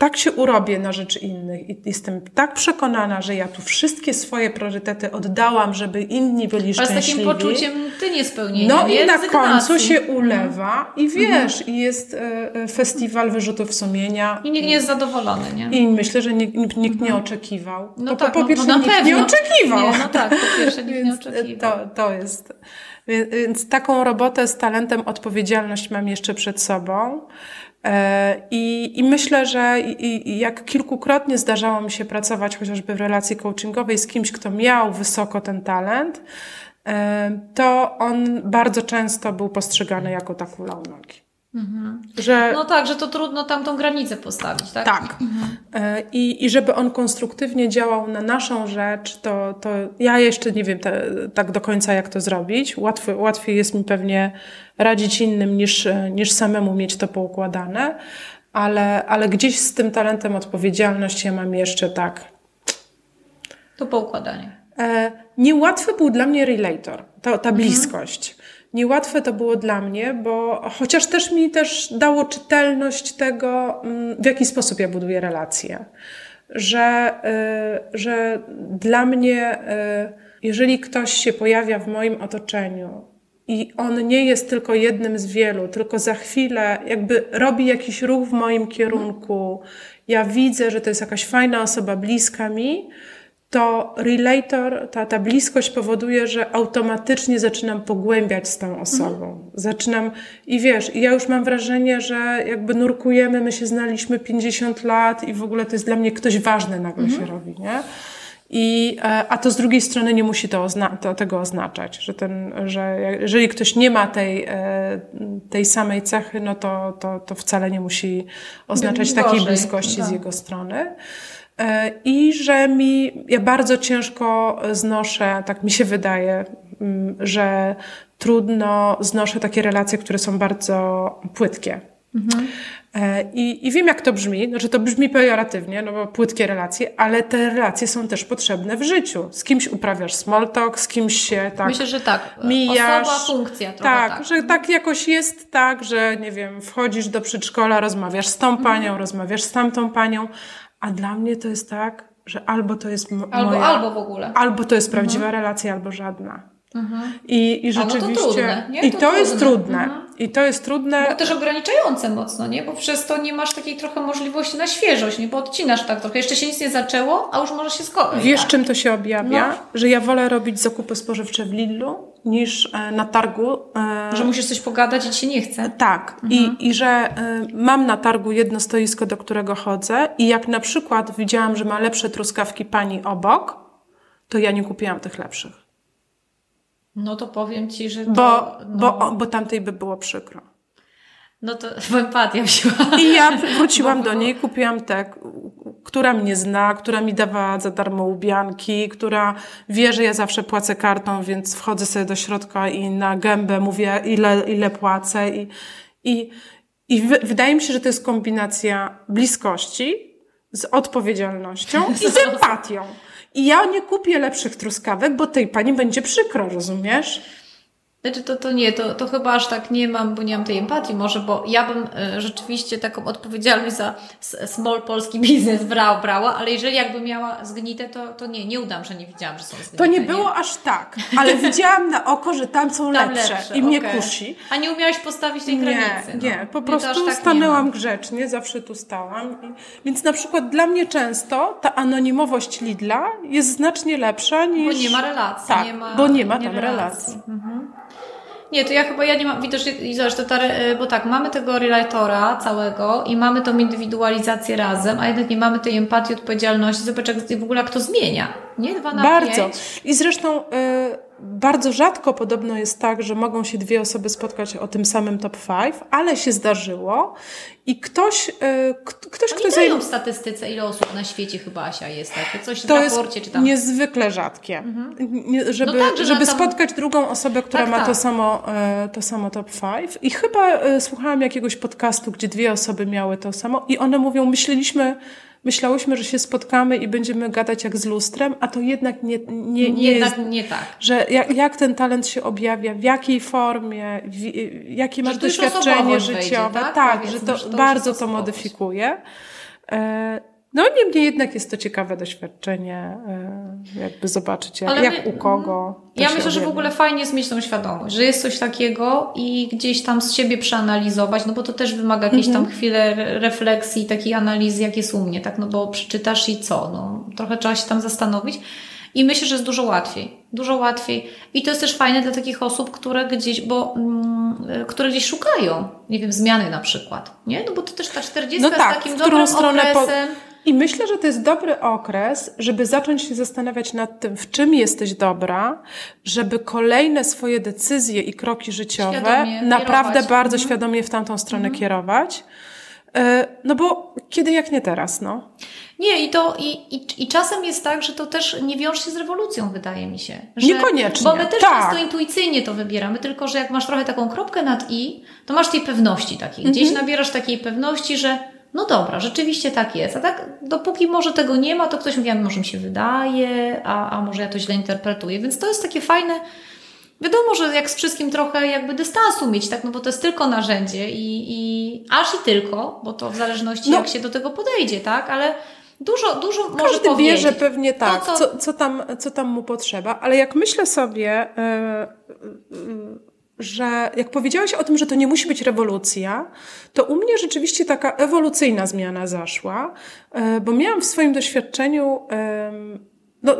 tak się urobię na rzecz innych i jestem tak przekonana, że ja tu wszystkie swoje priorytety oddałam, żeby inni byli Ale szczęśliwi. z takim poczuciem ty nie spełnienia, No i na końcu się ulewa i mhm. wiesz, mhm. i jest e, e, festiwal wyrzutów sumienia. I nikt nie jest zadowolony, nie? I myślę, że nikt, nikt nie mhm. oczekiwał. No po, tak, po no, pierwsze no, nikt pewno. nie oczekiwał. Nie, no tak, po pierwsze nikt nie oczekiwał. To, to jest... Więc taką robotę z talentem odpowiedzialność mam jeszcze przed sobą. I, I myślę, że i, jak kilkukrotnie zdarzało mi się pracować chociażby w relacji coachingowej z kimś, kto miał wysoko ten talent, e, to on bardzo często był postrzegany jako ta kula u nogi. Mhm. Że, no tak, że to trudno tam tą granicę postawić, tak? Tak. Mhm. E, I, I żeby on konstruktywnie działał na naszą rzecz, to, to ja jeszcze nie wiem te, tak do końca, jak to zrobić. Łatwy, łatwiej jest mi pewnie radzić innym niż, niż samemu mieć to poukładane, ale, ale gdzieś z tym talentem odpowiedzialność ja mam jeszcze tak. To poukładanie. E, niełatwy był dla mnie relator, ta, ta mhm. Niełatwe to było dla mnie, bo chociaż też mi też dało czytelność tego, mm, w jaki sposób ja buduję relacje. Że, y, że dla mnie, y, jeżeli ktoś się pojawia w moim otoczeniu i on nie jest tylko jednym z wielu, tylko za chwilę jakby robi jakiś ruch w moim kierunku, ja widzę, że to jest jakaś fajna osoba bliska mi, to relator, ta, ta bliskość powoduje, że automatycznie zaczynam pogłębiać z tą osobą. Mhm. Zaczynam i wiesz, i ja już mam wrażenie, że jakby nurkujemy, my się znaliśmy 50 lat i w ogóle to jest dla mnie ktoś ważny nagle mhm. się robi, nie? I, e, a to z drugiej strony nie musi to, ozna to tego oznaczać, że, ten, że jeżeli ktoś nie ma tej, e, tej samej cechy, no to, to, to wcale nie musi oznaczać takiej bliskości tak. z jego strony. E, I że mi, ja bardzo ciężko znoszę, tak mi się wydaje, mm, że trudno znoszę takie relacje, które są bardzo płytkie. Mhm. E, I, I wiem, jak to brzmi, że to brzmi pejoratywnie, no bo płytkie relacje, ale te relacje są też potrzebne w życiu. Z kimś uprawiasz small talk, z kimś się tak Myślę, że tak. Mijasz. Osoba, funkcja trochę tak, tak. że tak jakoś jest tak, że nie wiem, wchodzisz do przedszkola, rozmawiasz z tą mhm. panią, mhm. rozmawiasz z tamtą panią, a dla mnie to jest tak, że albo to jest albo, moja, albo w ogóle. Albo to jest prawdziwa mhm. relacja, albo żadna. Mhm. I, I rzeczywiście. No to trudne, I to, to jest trudne. Mhm. I to jest trudne. Bo też ograniczające mocno, nie? Bo przez to nie masz takiej trochę możliwości na świeżość, nie? Bo odcinasz tak trochę. Jeszcze się nic nie zaczęło, a już może się skończyć. Wiesz, tak? czym to się objawia? No. Że ja wolę robić zakupy spożywcze w Lidlu niż e, na targu. E, że musisz coś pogadać i ci się nie chce. Tak. Mhm. I, I że e, mam na targu jedno stoisko, do którego chodzę i jak na przykład widziałam, że ma lepsze truskawki pani obok, to ja nie kupiłam tych lepszych. No to powiem Ci, że to... Bo, no... bo, bo tamtej by było przykro. No to empatia wzięła. I ja wróciłam do niej, kupiłam tę, która mnie zna, która mi dawała za darmo ubianki, która wie, że ja zawsze płacę kartą, więc wchodzę sobie do środka i na gębę mówię, ile, ile płacę. I, i, i wydaje mi się, że to jest kombinacja bliskości z odpowiedzialnością i z empatią. I ja nie kupię lepszych truskawek, bo tej pani będzie przykro, rozumiesz? Znaczy to, to nie, to, to chyba aż tak nie mam, bo nie mam tej empatii może, bo ja bym y, rzeczywiście taką odpowiedzialność za small polski biznes brała, brała, ale jeżeli jakby miała zgnite, to, to nie, nie udam, że nie widziałam, że są zgnite. To nie, nie. było aż tak, ale widziałam na oko, że tam są tam lepsze, lepsze, i mnie okay. kusi. A nie umiałaś postawić tej granicy? Nie, no. nie, po prostu tak stanęłam grzecznie, zawsze tu stałam. Więc na przykład dla mnie często ta anonimowość Lidla jest znacznie lepsza niż... Bo nie ma relacji. Tak, nie ma, bo nie ma tam relacji. relacji. Mhm. Nie, to ja chyba ja nie mam, widocznie, zobacz, to ta, e, bo tak, mamy tego relatora całego i mamy tą indywidualizację razem, a jednak nie mamy tej empatii, odpowiedzialności. Zobacz, jak w ogóle jak to zmienia. Nie? Dwa na Bardzo. Pięć. I zresztą y, bardzo rzadko podobno jest tak, że mogą się dwie osoby spotkać o tym samym top 5, ale się zdarzyło i ktoś, y, ktoś Oni kto dają w statystyce, ile osób na świecie chyba Asia jest takie, coś w to raporcie jest czy tam. niezwykle rzadkie. Mhm. Nie, żeby no tak, że żeby tam... spotkać drugą osobę, która tak, ma tak. To, samo, y, to samo top 5 i chyba y, słuchałam jakiegoś podcastu, gdzie dwie osoby miały to samo i one mówią, myśleliśmy, myślałyśmy, że się spotkamy i będziemy gadać jak z lustrem, a to jednak nie, nie, nie jednak jest, nie tak. Że jak, jak ten talent się objawia, w jakiej formie, w, jakie masz doświadczenie życiowe. tak, tak że to, to bardzo to modyfikuje. E, no niemniej jednak jest to ciekawe doświadczenie, e, jakby zobaczyć jak, jak u kogo. Ja myślę, że w ogóle fajnie jest mieć tą świadomość, że jest coś takiego i gdzieś tam z siebie przeanalizować, no bo to też wymaga jakiejś tam mhm. chwilę refleksji, takiej analizy, jak jest u mnie, tak? No bo przeczytasz i co? No, trochę trzeba się tam zastanowić. I myślę, że jest dużo łatwiej. Dużo łatwiej. I to jest też fajne dla takich osób, które gdzieś, bo, mm, które gdzieś szukają, nie wiem, zmiany na przykład. Nie? No bo to też ta 40 no tak, jest takim dobrym okresem. Po i myślę, że to jest dobry okres, żeby zacząć się zastanawiać nad tym, w czym jesteś dobra, żeby kolejne swoje decyzje i kroki życiowe świadomie naprawdę kierować. bardzo mhm. świadomie w tamtą stronę mhm. kierować. E, no bo kiedy jak nie teraz, no. Nie, i to i, i, i czasem jest tak, że to też nie wiąże się z rewolucją, wydaje mi się. Że, Niekoniecznie. Bo my też tak. często intuicyjnie to wybieramy, tylko że jak masz trochę taką kropkę nad i, to masz tej pewności takiej. Gdzieś mhm. nabierasz takiej pewności, że no dobra, rzeczywiście tak jest. A tak, dopóki może tego nie ma, to ktoś mówi, a może mi się wydaje, a, a może ja to źle interpretuję. Więc to jest takie fajne. Wiadomo, że jak z wszystkim trochę jakby dystansu mieć, tak, no bo to jest tylko narzędzie i, i aż i tylko, bo to w zależności no. jak się do tego podejdzie, tak, ale dużo, dużo Każdy może powiedzieć. wie, że pewnie tak, to, co, co, tam, co tam mu potrzeba, ale jak myślę sobie, yy, yy, że jak powiedziałeś o tym, że to nie musi być rewolucja, to u mnie rzeczywiście taka ewolucyjna zmiana zaszła, e, bo miałam w swoim doświadczeniu no,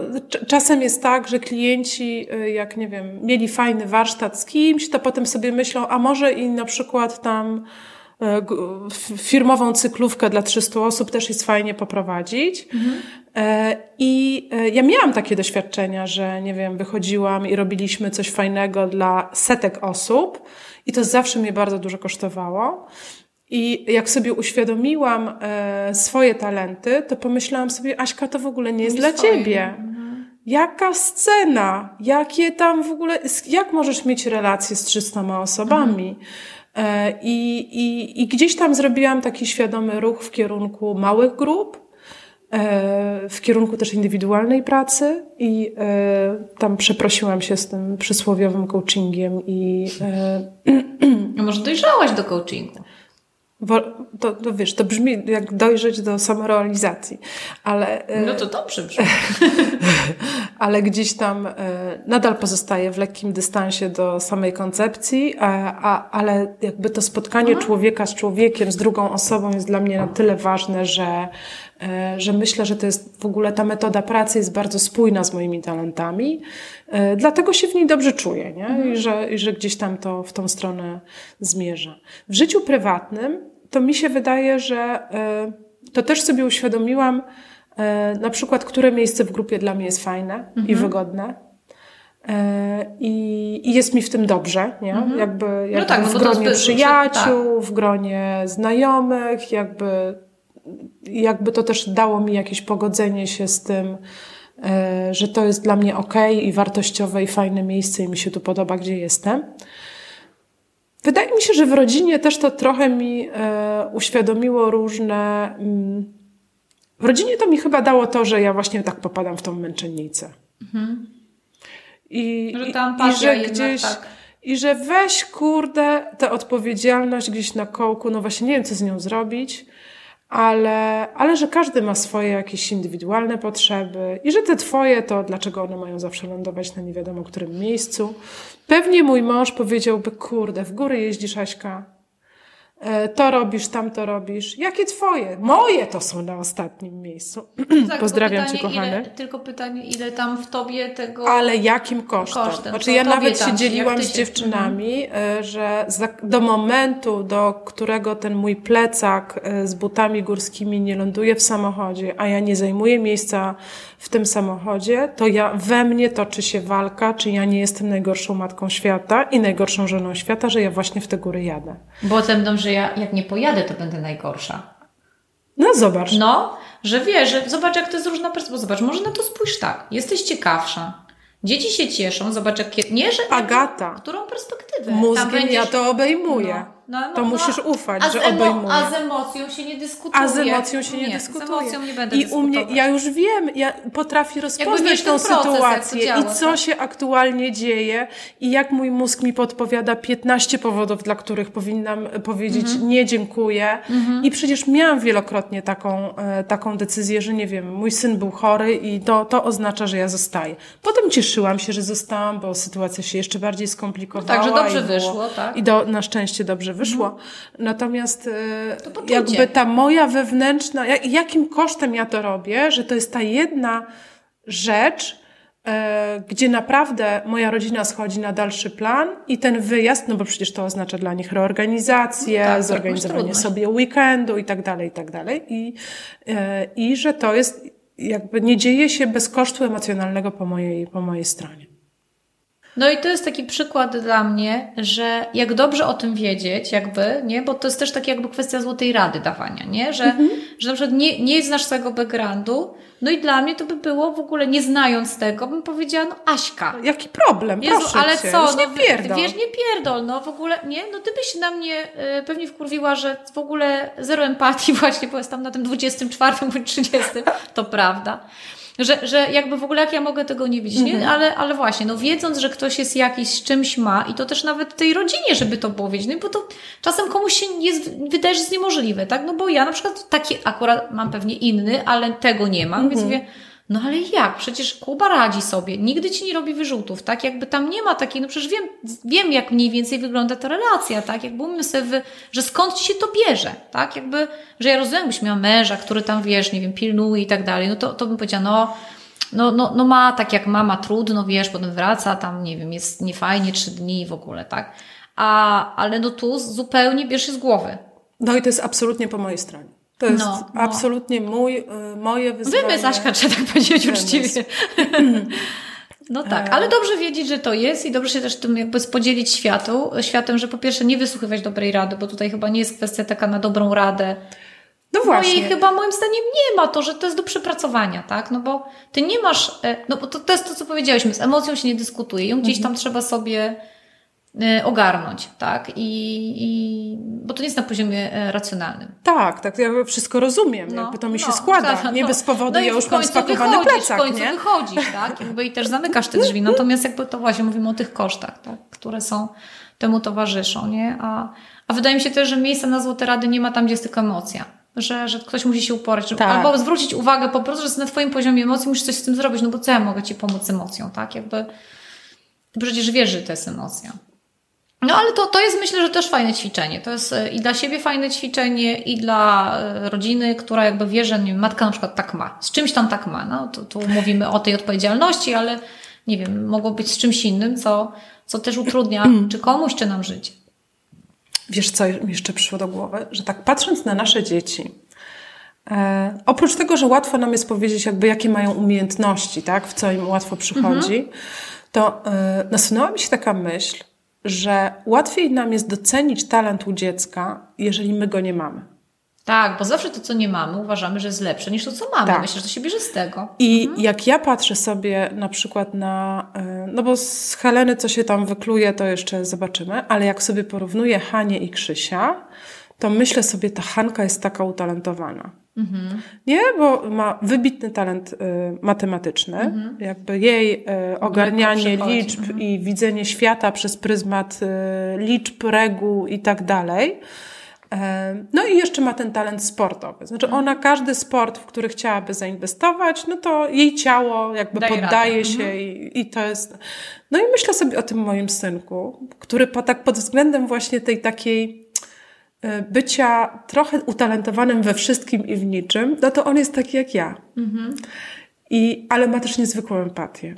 czasem jest tak, że klienci, y, jak nie wiem, mieli fajny warsztat z kimś, to potem sobie myślą, a może i na przykład tam firmową cyklówkę dla 300 osób też jest fajnie poprowadzić. Mhm. I e, ja miałam takie doświadczenia, że nie wiem, wychodziłam i robiliśmy coś fajnego dla setek osób i to zawsze mnie bardzo dużo kosztowało. I jak sobie uświadomiłam e, swoje talenty, to pomyślałam sobie, Aśka, to w ogóle nie jest nie dla swoje. ciebie. Mhm. Jaka scena? Jakie tam w ogóle, jak możesz mieć relacje z 300 osobami? Mhm. E, I, i, I gdzieś tam zrobiłam taki świadomy ruch w kierunku małych grup, e, w kierunku też indywidualnej pracy i e, tam przeprosiłam się z tym przysłowiowym coachingiem i... A może dojrzałaś do coachingu? To, to wiesz, to brzmi jak dojrzeć do samorealizacji, ale... E, no to dobrze brzmi. ale gdzieś tam e, nadal pozostaje w lekkim dystansie do samej koncepcji, a, a, ale jakby to spotkanie Aha. człowieka z człowiekiem, z drugą osobą jest dla mnie na tyle ważne, że, e, że myślę, że to jest w ogóle ta metoda pracy jest bardzo spójna z moimi talentami, dlatego się w niej dobrze czuję, nie? Mhm. I, że, I że gdzieś tam to w tą stronę zmierza. W życiu prywatnym to mi się wydaje, że e, to też sobie uświadomiłam, e, na przykład, które miejsce w grupie dla mnie jest fajne mhm. i wygodne. E, I, I, jest mi w tym dobrze, nie? Mhm. Jakby, jakby no tak, no w gronie przyjaciół, tak. w gronie znajomych, jakby, jakby to też dało mi jakieś pogodzenie się z tym, że to jest dla mnie ok i wartościowe i fajne miejsce i mi się tu podoba, gdzie jestem. Wydaje mi się, że w rodzinie też to trochę mi e, uświadomiło różne. Mm, w rodzinie to mi chyba dało to, że ja właśnie tak popadam w tą męczennicę. Mhm. I, że ta i, i że gdzieś. Tak. I że weź, kurde, tę odpowiedzialność gdzieś na kołku, no właśnie nie wiem, co z nią zrobić ale, ale że każdy ma swoje jakieś indywidualne potrzeby i że te twoje to dlaczego one mają zawsze lądować na nie wiadomo którym miejscu. Pewnie mój mąż powiedziałby, kurde, w góry jeździsz Aśka, to robisz, tam to robisz. Jakie twoje? Moje to są na ostatnim miejscu. Tak, Pozdrawiam pytanie, cię, kochany. Ile, tylko pytanie, ile tam w tobie tego. Ale jakim kosztem? kosztem. Znaczy, ja nawet się dzieliłam z dziewczynami, mhm. że do momentu, do którego ten mój plecak e, z butami górskimi nie ląduje w samochodzie, a ja nie zajmuję miejsca w tym samochodzie, to ja we mnie toczy się walka, czy ja nie jestem najgorszą matką świata i najgorszą żoną świata, że ja właśnie w te góry jadę. Bo ze mną, że ja jak nie pojadę, to będę najgorsza. No zobacz. No, że wiesz, że zobacz jak to jest różna perspektywa. Zobacz, może na to spójrz tak. Jesteś ciekawsza. Dzieci się cieszą, zobacz jak... Nie, że... Agata. Którą perspektywę? Mózgiem będziesz... ja to obejmuję. No. No, no, to no, musisz ufać, że obejmuje. A z emocją się nie dyskutuje. A z emocją się nie, nie dyskutuje. Z emocją nie będę I u mnie, ja już wiem, ja potrafię rozpoznać tą sytuację i co tak? się aktualnie dzieje i jak mój mózg mi podpowiada 15 powodów, dla których powinnam powiedzieć mhm. nie dziękuję. Mhm. I przecież miałam wielokrotnie taką, e, taką decyzję, że nie wiem, mój syn był chory i to, to oznacza, że ja zostaję. Potem cieszyłam się, że zostałam, bo sytuacja się jeszcze bardziej skomplikowała. No tak, że dobrze wyszło, tak? I do, na szczęście dobrze wyszło. Mhm. Natomiast e, jakby ta moja wewnętrzna, jakim kosztem ja to robię, że to jest ta jedna rzecz, e, gdzie naprawdę moja rodzina schodzi na dalszy plan i ten wyjazd, no bo przecież to oznacza dla nich reorganizację, no tak, tak zorganizowanie sobie weekendu i tak dalej, i tak dalej. I, e, I że to jest jakby nie dzieje się bez kosztu emocjonalnego po mojej, po mojej stronie. No i to jest taki przykład dla mnie, że jak dobrze o tym wiedzieć, jakby, nie? Bo to jest też taka jakby kwestia złotej rady dawania, nie? Że, mhm. że na przykład nie, nie znasz swojego backgroundu, no i dla mnie to by było w ogóle, nie znając tego, bym powiedziała, no Aśka. Jaki problem, Jezu, proszę ale cię, co, no, nie pierdol. Wiesz, nie pierdol, no w ogóle, nie? No ty byś na mnie y, pewnie wkurwiła, że w ogóle zero empatii właśnie, bo jest tam na tym 24 bądź 30, to prawda. Że, że jakby w ogóle jak ja mogę tego nie widzieć, nie? Mhm. Ale, ale właśnie, no wiedząc, że ktoś jest jakiś z czymś ma i to też nawet tej rodzinie, żeby to powiedzieć, no bo to czasem komuś się jest, wydaje, że jest niemożliwe, tak? No bo ja na przykład taki akurat mam pewnie inny, ale tego nie mam, więc mhm. mówię, no ale jak? Przecież Kuba radzi sobie, nigdy ci nie robi wyrzutów, tak? Jakby tam nie ma takiej, no przecież wiem, wiem jak mniej więcej wygląda ta relacja, tak? Jakby umiem sobie, wy, że skąd ci się to bierze, tak? Jakby, że ja rozumiem, byś miała męża, który tam, wiesz, nie wiem, pilnuje i tak dalej, no to, to bym powiedziała, no no, no, no ma tak jak mama trudno, wiesz, potem wraca, tam nie wiem, jest niefajnie trzy dni w ogóle, tak? A, ale no tu zupełnie bierz z głowy. No i to jest absolutnie po mojej stronie. To jest no, no. absolutnie mój, y, moje wyzwanie. Wymysł, Aśka, trzeba tak powiedzieć uczciwie. No tak, ale dobrze wiedzieć, że to jest i dobrze się też tym jakby podzielić światu, światem, że po pierwsze nie wysłuchiwać dobrej rady, bo tutaj chyba nie jest kwestia taka na dobrą radę. No właśnie. No i chyba moim zdaniem nie ma to, że to jest do przepracowania, tak? No bo ty nie masz, e, no bo to, to jest to, co powiedziałyśmy, z emocją się nie dyskutuje, ją gdzieś mhm. tam trzeba sobie e, ogarnąć, tak? I, I, bo to nie jest na poziomie e, racjonalnym. Tak, tak, ja wszystko rozumiem, no, jakby to mi się no, składa, tak, nie no, bez powodu, no ja już mam spakowany wychodzisz, plecak, w końcu nie? wychodzisz, tak? Jakby i też zamykasz te drzwi, natomiast jakby to właśnie mówimy o tych kosztach, tak? Które są, temu towarzyszą, nie? A, a wydaje mi się też, że miejsca na złote rady nie ma tam, gdzie jest tylko emocja że, że ktoś musi się uporać, żeby, tak. albo zwrócić uwagę po prostu, że jest na Twoim poziomie emocji musisz coś z tym zrobić, no bo co ja mogę Ci pomóc emocją, tak? Jakby przecież wiesz, że to jest emocja. No ale to, to jest myślę, że też fajne ćwiczenie. To jest e, i dla siebie fajne ćwiczenie, i dla e, rodziny, która jakby wie, że nie wiem, matka na przykład tak ma. Z czymś tam tak ma. No, tu, tu mówimy o tej odpowiedzialności, ale nie wiem, mogło być z czymś innym, co, co też utrudnia czy komuś, czy nam życie. Wiesz, co mi jeszcze przyszło do głowy? Że tak patrząc na nasze dzieci, e, oprócz tego, że łatwo nam jest powiedzieć, jakby jakie mają umiejętności, tak, w co im łatwo przychodzi, mhm. to e, nasunęła mi się taka myśl, że łatwiej nam jest docenić talent u dziecka, jeżeli my go nie mamy. Tak, bo zawsze to, co nie mamy, uważamy, że jest lepsze niż to, co mamy. Tak. Myślę, że to się bierze z tego. I mhm. jak ja patrzę sobie na przykład na, e, no bo z Heleny co się tam wykluje, to jeszcze zobaczymy, ale jak sobie porównuję Hanię i Krzysia, to myślę sobie, ta Hanka jest taka utalentowana. Mhm. Nie, bo ma wybitny talent y, matematyczny. Mhm. Jakby jej y, ogarnianie liczb mhm. i widzenie świata przez pryzmat y, liczb, reguł i tak dalej no i jeszcze ma ten talent sportowy. Znaczy mhm. ona każdy sport, w który chciałaby zainwestować, no to jej ciało jakby Daje poddaje radę. się mhm. i, i to jest... No i myślę sobie o tym moim synku, który po, tak pod względem właśnie tej takiej e, bycia trochę utalentowanym we wszystkim i w niczym, no to on jest taki jak ja. Mhm. I, ale ma też niezwykłą empatię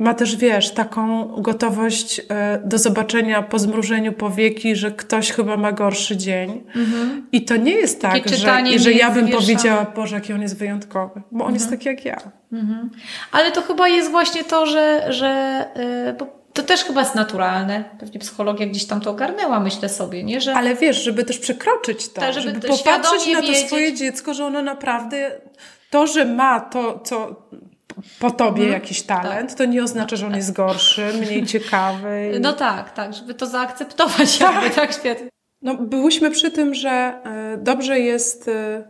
ma też, wiesz, taką gotowość e, do zobaczenia po zmrużeniu powieki, że ktoś chyba ma gorszy dzień. Mhm. I to nie jest tak, że, że ja bym powiedziała, Boże, jaki on jest wyjątkowy, bo on mhm. jest taki jak ja. Mhm. Ale to chyba jest właśnie to, że, że yy, to też chyba jest naturalne. Pewnie psychologia gdzieś tam to ogarnęła, myślę sobie, nie? Że... Ale wiesz, żeby też przekroczyć to, tak, żeby, żeby popatrzeć na to wiedzieć. swoje dziecko, że ono naprawdę to, że ma to, co po tobie mhm. jakiś talent, tak. to nie oznacza, że on jest gorszy, mniej ciekawy. No tak, tak, żeby to zaakceptować tak. jakby tak świetnie. No, byłyśmy przy tym, że e, dobrze jest e,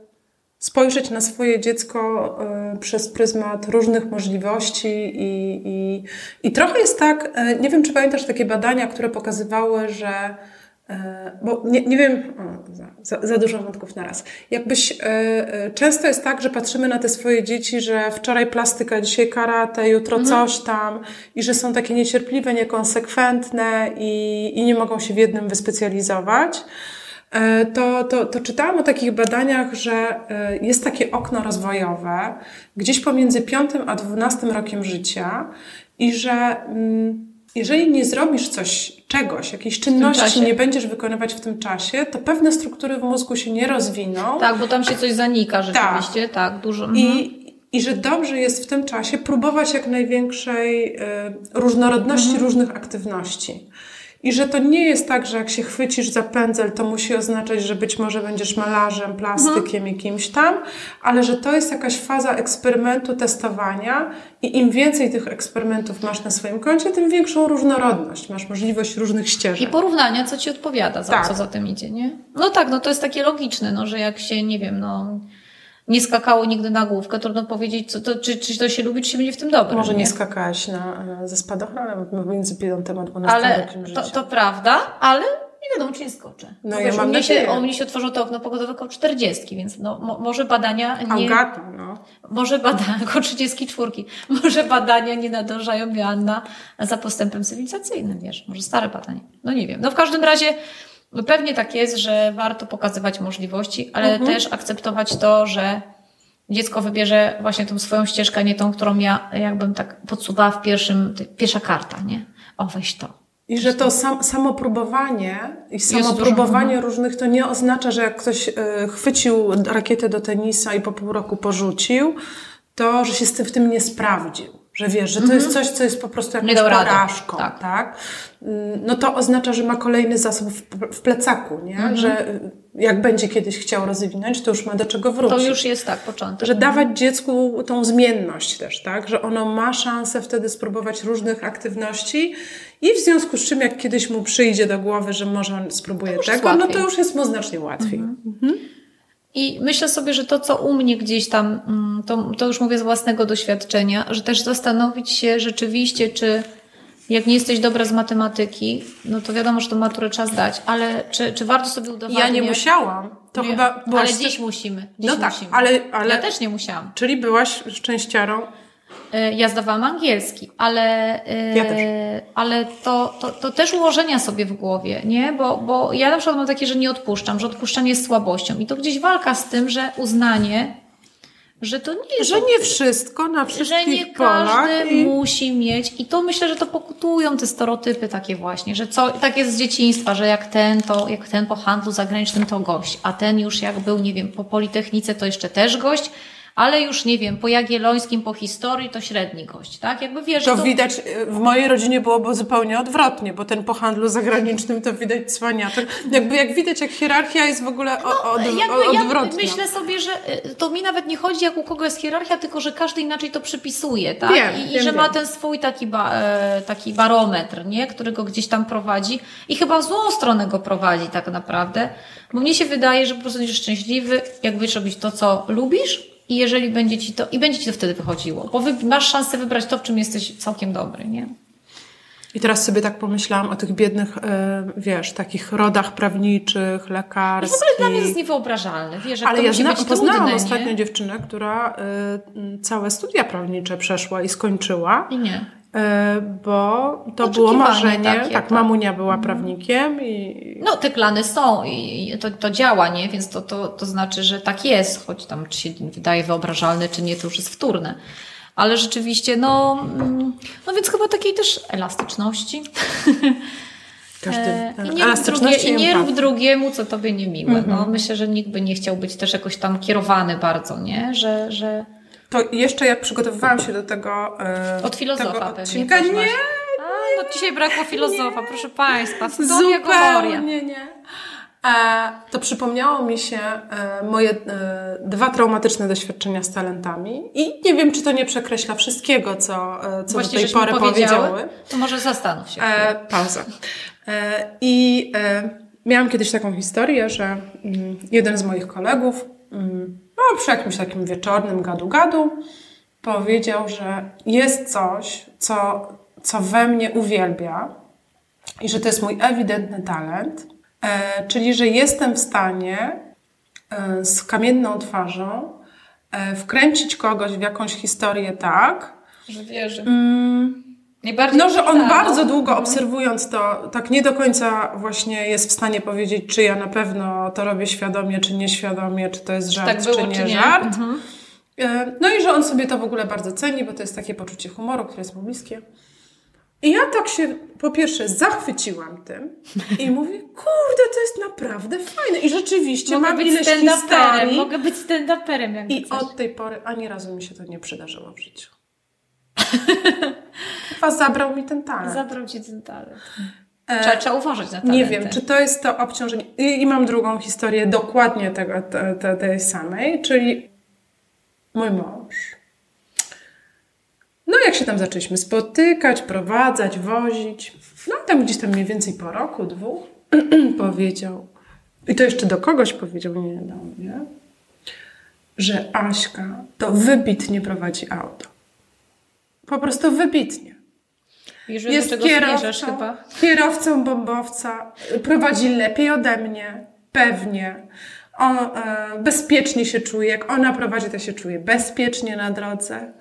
spojrzeć na swoje dziecko e, przez pryzmat różnych możliwości i, i, i trochę jest tak, nie wiem czy pamiętasz takie badania, które pokazywały, że E, bo nie, nie wiem, o, za, za, dużo wątków na raz. Jakbyś, e, e, często jest tak, że patrzymy na te swoje dzieci, że wczoraj plastyka, dzisiaj karate, jutro mhm. coś tam i że są takie niecierpliwe, niekonsekwentne i, i nie mogą się w jednym wyspecjalizować. To, to, to czytałam o takich badaniach, że jest takie okno rozwojowe gdzieś pomiędzy 5 a 12 rokiem życia i że mm, jeżeli nie zrobisz coś, czegoś, jakiejś czynności nie będziesz wykonywać w tym czasie, to pewne struktury w mózgu się nie rozwiną. Tak, bo tam się coś zanika rzeczywiście, tak, tak dużo. Mhm. I, I że dobrze jest w tym czasie próbować jak największej y, różnorodności mhm. różnych aktywności. I że to nie jest tak, że jak się chwycisz za pędzel, to musi oznaczać, że być może będziesz malarzem, plastykiem mhm. i kimś tam, ale że to jest jakaś faza eksperymentu, testowania i im więcej tych eksperymentów masz na swoim koncie, tym większą różnorodność. Masz możliwość różnych ścieżek. I porównania, co ci odpowiada, za, tak. co za tym idzie, nie? No tak, no to jest takie logiczne, no, że jak się, nie wiem, no nie skakało nigdy na główkę, trudno powiedzieć, co to, czy, czy to się lubi, czy się będzie w tym dobrze. Może nie, nie skakałaś na, ze spadochronem między piątym a dwunastym ale to, to prawda, ale nie wiadomo, czy nie skoczę. No, no ja mam u, mnie się, u mnie się otworzyło to okno pogodowe około 40, więc no, mo, może badania nie... Augata, no. Może badania, około 34, może badania nie nadążają Joanna za postępem cywilizacyjnym, wiesz, może stare badania. No nie wiem. No w każdym razie no pewnie tak jest, że warto pokazywać możliwości, ale mhm. też akceptować to, że dziecko wybierze właśnie tą swoją ścieżkę, nie tą, którą ja jakbym tak podsuwała w pierwszym, pierwsza karta, nie? O, weź to. I że to sam, samo próbowanie i samo próbowanie różnych to nie oznacza, że jak ktoś y, chwycił rakietę do tenisa i po pół roku porzucił, to że się z tym, w tym nie sprawdził. Że wiesz, że to jest mhm. coś, co jest po prostu jakąś porażką, tak. tak. Mm, no to oznacza, że ma kolejny zasób w, plecaku, nie? Mhm. Że y, jak będzie kiedyś chciał rozwinąć, to już ma do czego wrócić. To już jest tak, początek. Że dawać dziecku tą zmienność też, tak? Że ono ma szansę wtedy spróbować różnych aktywności i w związku z czym, jak kiedyś mu przyjdzie do głowy, że może on spróbuje tego, no to już jest mu znacznie łatwiej. Mhm. Mhm. I myślę sobie, że to, co u mnie gdzieś tam, mm, to, to już mówię z własnego doświadczenia, że też zastanowić się rzeczywiście, czy jak nie jesteś dobra z matematyki, no to wiadomo, że to maturę trzeba zdać, ale czy, czy warto sobie udowadniać? Ja nie musiałam. To nie, chyba byłaś... Ale dziś musimy. Dziś no tak, musimy. ale, ale... Ja też nie musiałam. Czyli byłaś szczęściarą ja zdawałam angielski, ale, e, ja ale to, to, to też ułożenia sobie w głowie, nie? Bo, bo ja na przykład mam takie, że nie odpuszczam, że odpuszczanie jest słabością. I to gdzieś walka z tym, że uznanie, że to nie jest. Że nie wszystko na wszystkich Że nie każdy i... musi mieć. I to myślę, że to pokutują te stereotypy takie właśnie, że co, tak jest z dzieciństwa, że jak ten, to jak ten po handlu zagranicznym to gość, a ten już jak był, nie wiem, po Politechnice to jeszcze też gość ale już nie wiem, po Jagiellońskim, po historii to średni gość, tak? Jakby wiesz, to, to widać, y, w mojej rodzinie byłoby zupełnie odwrotnie, bo ten po handlu zagranicznym to widać cwaniaczek. Jakby jak widać, jak hierarchia jest w ogóle o, od, no, odwrotna. Ja myślę sobie, że y, to mi nawet nie chodzi, jak u kogo jest hierarchia, tylko że każdy inaczej to przypisuje, tak? Wiem, I, wiem, i że wiem. ma ten swój taki, ba, e, taki barometr, nie? Który go gdzieś tam prowadzi i chyba w złą stronę go prowadzi tak naprawdę, bo mnie się wydaje, że po prostu będziesz szczęśliwy, jak będziesz robić to, co lubisz, i jeżeli będzie ci to, i będzie ci to wtedy wychodziło, bo masz szansę wybrać to, w czym jesteś całkiem dobry, nie? I teraz sobie tak pomyślałam o tych biednych, e, wiesz, takich rodach prawniczych, lekarskich. I w ogóle dla mnie jest niewyobrażalne. Wiesz, Ale ja zna, poznałam trudne, ostatnio nie? dziewczynę, która y, całe studia prawnicze przeszła i skończyła. I nie. E, bo to było marzenie. Takie, tak, tak, mamunia była mhm. prawnikiem i... No, te plany są i to, to działa, nie? Więc to, to, to znaczy, że tak jest, choć tam czy się wydaje wyobrażalne, czy nie, to już jest wtórne. Ale rzeczywiście, no, mm, no więc chyba takiej też elastyczności. Każdy, e, I nie, rób, drugie, i nie rób drugiemu, co tobie niemiłe. Mm -hmm. No, myślę, że nikt by nie chciał być też jakoś tam kierowany bardzo, nie? Że, że to jeszcze jak przygotowywałam się do tego. Yy, Od filozofa tego odcinka, pewnie. Nie, A, no dzisiaj brakło filozofa, proszę Państwa. Zupełnie nie. nie. E, to przypomniało mi się e, moje e, dwa traumatyczne doświadczenia z talentami i nie wiem, czy to nie przekreśla wszystkiego, co, e, co Właśnie, do tej pory powiedziały. To może zastanów się. E, pauza. I miałam kiedyś taką historię, że mm, jeden z moich kolegów mm, no, przy jakimś takim wieczornym gadu-gadu powiedział, że jest coś, co, co we mnie uwielbia i że to jest mój ewidentny talent, e, czyli że jestem w stanie e, z kamienną twarzą e, wkręcić kogoś w jakąś historię tak, że wierzy. Mm, no, że on bardzo długo obserwując to, tak nie do końca właśnie jest w stanie powiedzieć, czy ja na pewno to robię świadomie, czy nieświadomie, czy to jest żart, tak było, czy nie, czy nie żart. Mhm. E, no i że on sobie to w ogóle bardzo ceni, bo to jest takie poczucie humoru, które jest mu bliskie. I ja tak się po pierwsze zachwyciłam tym i mówię, kurde, to jest naprawdę fajne. I rzeczywiście mogę mam być ileś historii. Mogę być stand-uperem, jak I chcesz. od tej pory ani razu mi się to nie przydarzyło w życiu. Chyba zabrał mi ten talent. Zabrał ci ten talent. E, trzeba, trzeba uważać na talenty. Nie wiem, czy to jest to obciążenie. I, i mam drugą historię dokładnie tego, te, te, tej samej, czyli mój mąż. No jak się tam zaczęliśmy spotykać, prowadzać, wozić. No tam gdzieś tam mniej więcej po roku, dwóch powiedział, i to jeszcze do kogoś powiedział, nie do mnie, że Aśka to wybitnie prowadzi auto. Po prostu wybitnie. Jest kierowcą, chyba. kierowcą bombowca, prowadzi lepiej ode mnie, pewnie. On e, bezpiecznie się czuje, jak ona prowadzi, to się czuje bezpiecznie na drodze.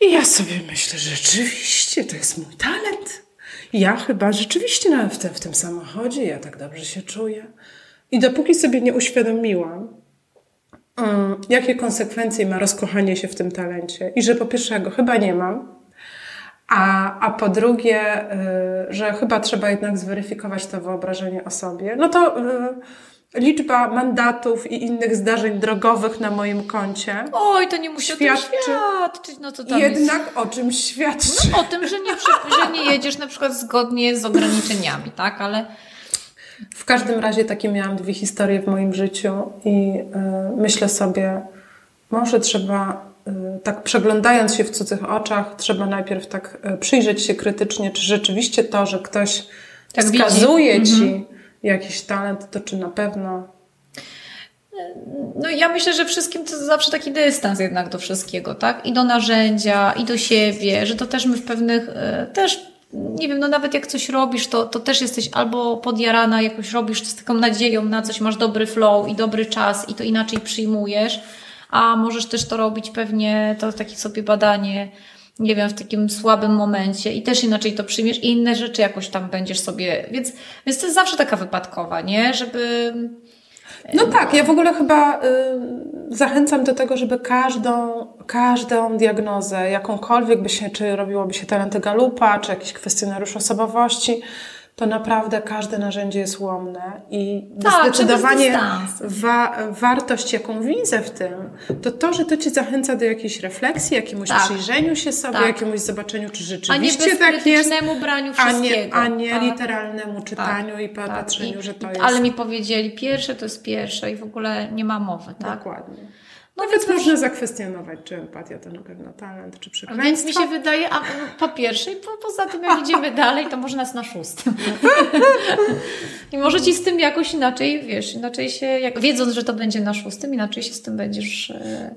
I ja sobie myślę, że rzeczywiście to jest mój talent. Ja chyba rzeczywiście nawet w, tym, w tym samochodzie ja tak dobrze się czuję. I dopóki sobie nie uświadomiłam, um, jakie konsekwencje ma rozkochanie się w tym talencie. I że po pierwsze go chyba nie mam, a, a po drugie, y, że chyba trzeba jednak zweryfikować to wyobrażenie o sobie. No to y, liczba mandatów i innych zdarzeń drogowych na moim koncie. Oj, to nie musi świadczy, świadczyć. No to tam jednak jest... o czym świadczy? No, o tym, że nie, że nie jedziesz na przykład zgodnie z ograniczeniami, tak? Ale w każdym razie takie miałam dwie historie w moim życiu i y, myślę sobie, może trzeba tak przeglądając się w cudzych oczach, trzeba najpierw tak y, przyjrzeć się krytycznie, czy rzeczywiście to, że ktoś tak wskazuje widzi. ci mhm. jakiś talent, to czy na pewno no ja myślę, że wszystkim to zawsze taki dystans jednak do wszystkiego, tak? I do narzędzia, i do siebie, że to też my w pewnych, y, też nie wiem, no nawet jak coś robisz, to, to też jesteś albo podjarana, jakoś robisz z taką nadzieją na coś, masz dobry flow i dobry czas i to inaczej przyjmujesz, a możesz też to robić pewnie, to takie sobie badanie, nie wiem, w takim słabym momencie i też inaczej to przyjmiesz i inne rzeczy jakoś tam będziesz sobie, więc, więc to jest zawsze taka wypadkowa, nie? Żeby no tak, ja w ogóle chyba y, zachęcam do tego, żeby każdą, każdą diagnozę, jakąkolwiek by się, czy robiłoby się talenty Galupa, czy jakiś kwestionariusz osobowości, to naprawdę każde narzędzie jest łomne i tak, zdecydowanie wa wartość, jaką widzę w tym, to to, że to Cię zachęca do jakiejś refleksji, jakiemuś tak. przyjrzeniu się sobie, tak. jakiemuś zobaczeniu, czy rzeczywiście nie tak jest. braniu wszystkiego. A nie, a nie tak. literalnemu czytaniu i tak. patrzeniu, I, że to jest... Ale mi powiedzieli, pierwsze to jest pierwsze i w ogóle nie ma mowy, tak? Dokładnie. No więc można zakwestionować, czy empatia to na pewno talent, czy przekleństwo. Więc mi się wydaje, a po pierwsze i po, poza tym jak idziemy dalej, to może nas na szóstym. I może Ci z tym jakoś inaczej, wiesz, inaczej się, jak, wiedząc, że to będzie na szóstym, inaczej się z tym będziesz e,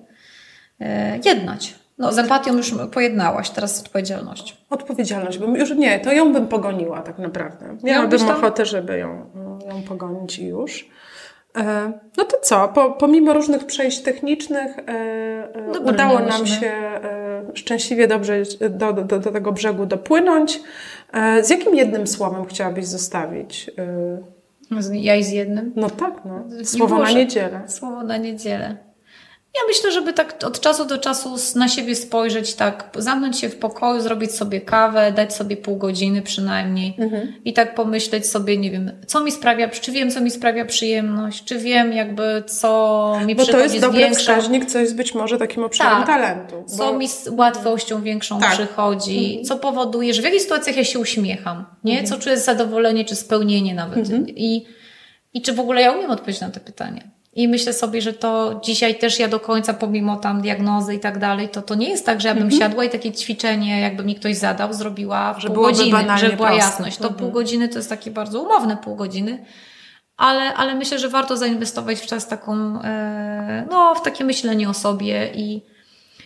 e, jednać. No, z empatią już pojednałaś, teraz odpowiedzialność. Odpowiedzialność, bo już nie, to ją bym pogoniła tak naprawdę. Miałabym tam... ochotę, żeby ją, ją pogonić i już. E, no to co? Po, pomimo różnych przejść technicznych, e, e, Dobrze udało nam się szczęśliwie dobrze do, do, do tego brzegu dopłynąć. Z jakim jednym słowem chciałabyś zostawić? Ja i z jednym? No tak, no. Słowo na niedzielę. Słowo na niedzielę. Ja myślę, żeby tak od czasu do czasu na siebie spojrzeć, tak, zamknąć się w pokoju, zrobić sobie kawę, dać sobie pół godziny przynajmniej mhm. i tak pomyśleć sobie, nie wiem, co mi sprawia, czy wiem, co mi sprawia przyjemność, czy wiem jakby, co mi bo przychodzi to jest dobry większą... wskaźnik, co jest być może takim obszarem tak, talentu. Bo... Co mi z łatwością większą tak. przychodzi, mhm. co powoduje, że w jakich sytuacjach ja się uśmiecham, nie? Mhm. Co czuję zadowolenie, czy spełnienie nawet. Mhm. I, I czy w ogóle ja umiem odpowiedzieć na te pytania. I myślę sobie, że to dzisiaj też ja do końca, pomimo tam diagnozy i tak dalej, to to nie jest tak, że ja bym -hmm. siadła i takie ćwiczenie, jakby mi ktoś zadał, zrobiła w że pół godziny, żeby była proste. jasność. To -hmm. pół godziny to jest takie bardzo umowne pół godziny, ale, ale myślę, że warto zainwestować w czas taką, e, no, w takie myślenie o sobie i,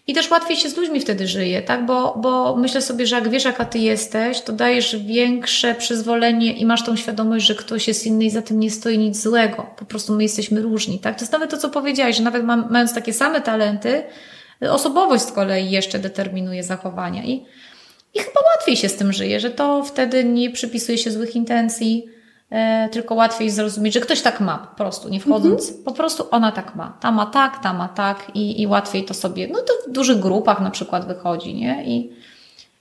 i też łatwiej się z ludźmi wtedy żyje, tak? Bo, bo myślę sobie, że jak wiesz, jaka ty jesteś, to dajesz większe przyzwolenie i masz tą świadomość, że ktoś jest inny i za tym nie stoi nic złego. Po prostu my jesteśmy różni, tak? To jest nawet to, co powiedziałeś, że nawet mając takie same talenty, osobowość z kolei jeszcze determinuje zachowania i, i chyba łatwiej się z tym żyje, że to wtedy nie przypisuje się złych intencji, tylko łatwiej zrozumieć, że ktoś tak ma po prostu, nie wchodząc, mhm. po prostu ona tak ma. Ta ma tak, ta ma tak i, i łatwiej to sobie, no to w dużych grupach na przykład wychodzi, nie? I,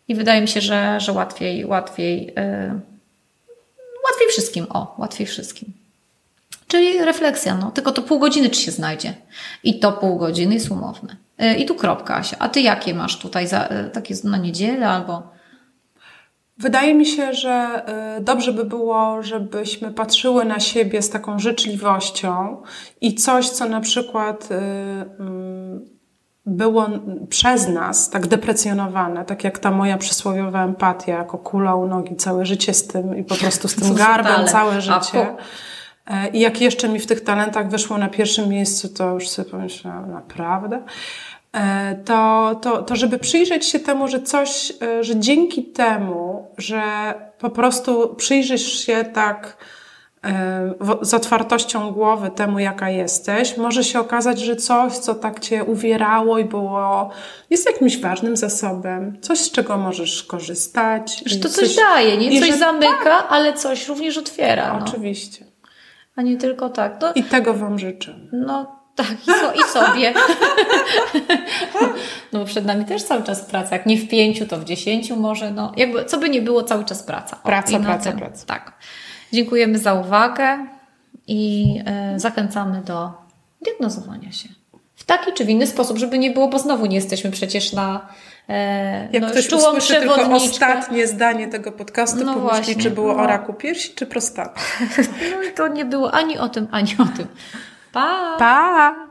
i wydaje mi się, że, że łatwiej, łatwiej, yy, łatwiej wszystkim, o, łatwiej wszystkim. Czyli refleksja, no, tylko to pół godziny czy się znajdzie. I to pół godziny jest umowne. Yy, I tu kropka, Asia. A ty jakie masz tutaj, za, yy, takie na niedzielę albo Wydaje mi się, że y, dobrze by było, żebyśmy patrzyły na siebie z taką życzliwością i coś, co na przykład y, mm, było przez nas tak deprecjonowane, tak jak ta moja przysłowiowa empatia, jako kula u nogi, całe życie z tym i po prostu z tym garbem całe życie. E, I jak jeszcze mi w tych talentach wyszło na pierwszym miejscu, to już sobie pomyślałam, naprawdę? E, to, to, to żeby przyjrzeć się temu, że coś, e, że dzięki temu, że po prostu przyjrzysz się tak e, z otwartością głowy temu, jaka jesteś, może się okazać, że coś, co tak cię uwierało i było, jest jakimś ważnym zasobem, coś, z czego możesz korzystać. Że to coś, coś daje, nie coś że, zamyka, tak. ale coś również otwiera. No. Oczywiście. A nie tylko tak. I tego Wam życzę. No Tak, i, so, i sobie. no bo przed nami też cały czas praca. Jak nie w pięciu, to w dziesięciu może. No, jakby, co by nie było, cały czas praca. O, praca, praca, tym, praca. Tak. Dziękujemy za uwagę i e, zachęcamy do diagnozowania się. W taki czy w inny sposób, żeby nie było, bo znowu nie jesteśmy przecież na e, Jak no, ktoś usłyszy tylko ostatnie zdanie tego podcastu, no pomyśli, właśnie, czy było no. o raku piersi, czy prostaty. No i to nie było ani o tym, ani o tym. Bye. Bye.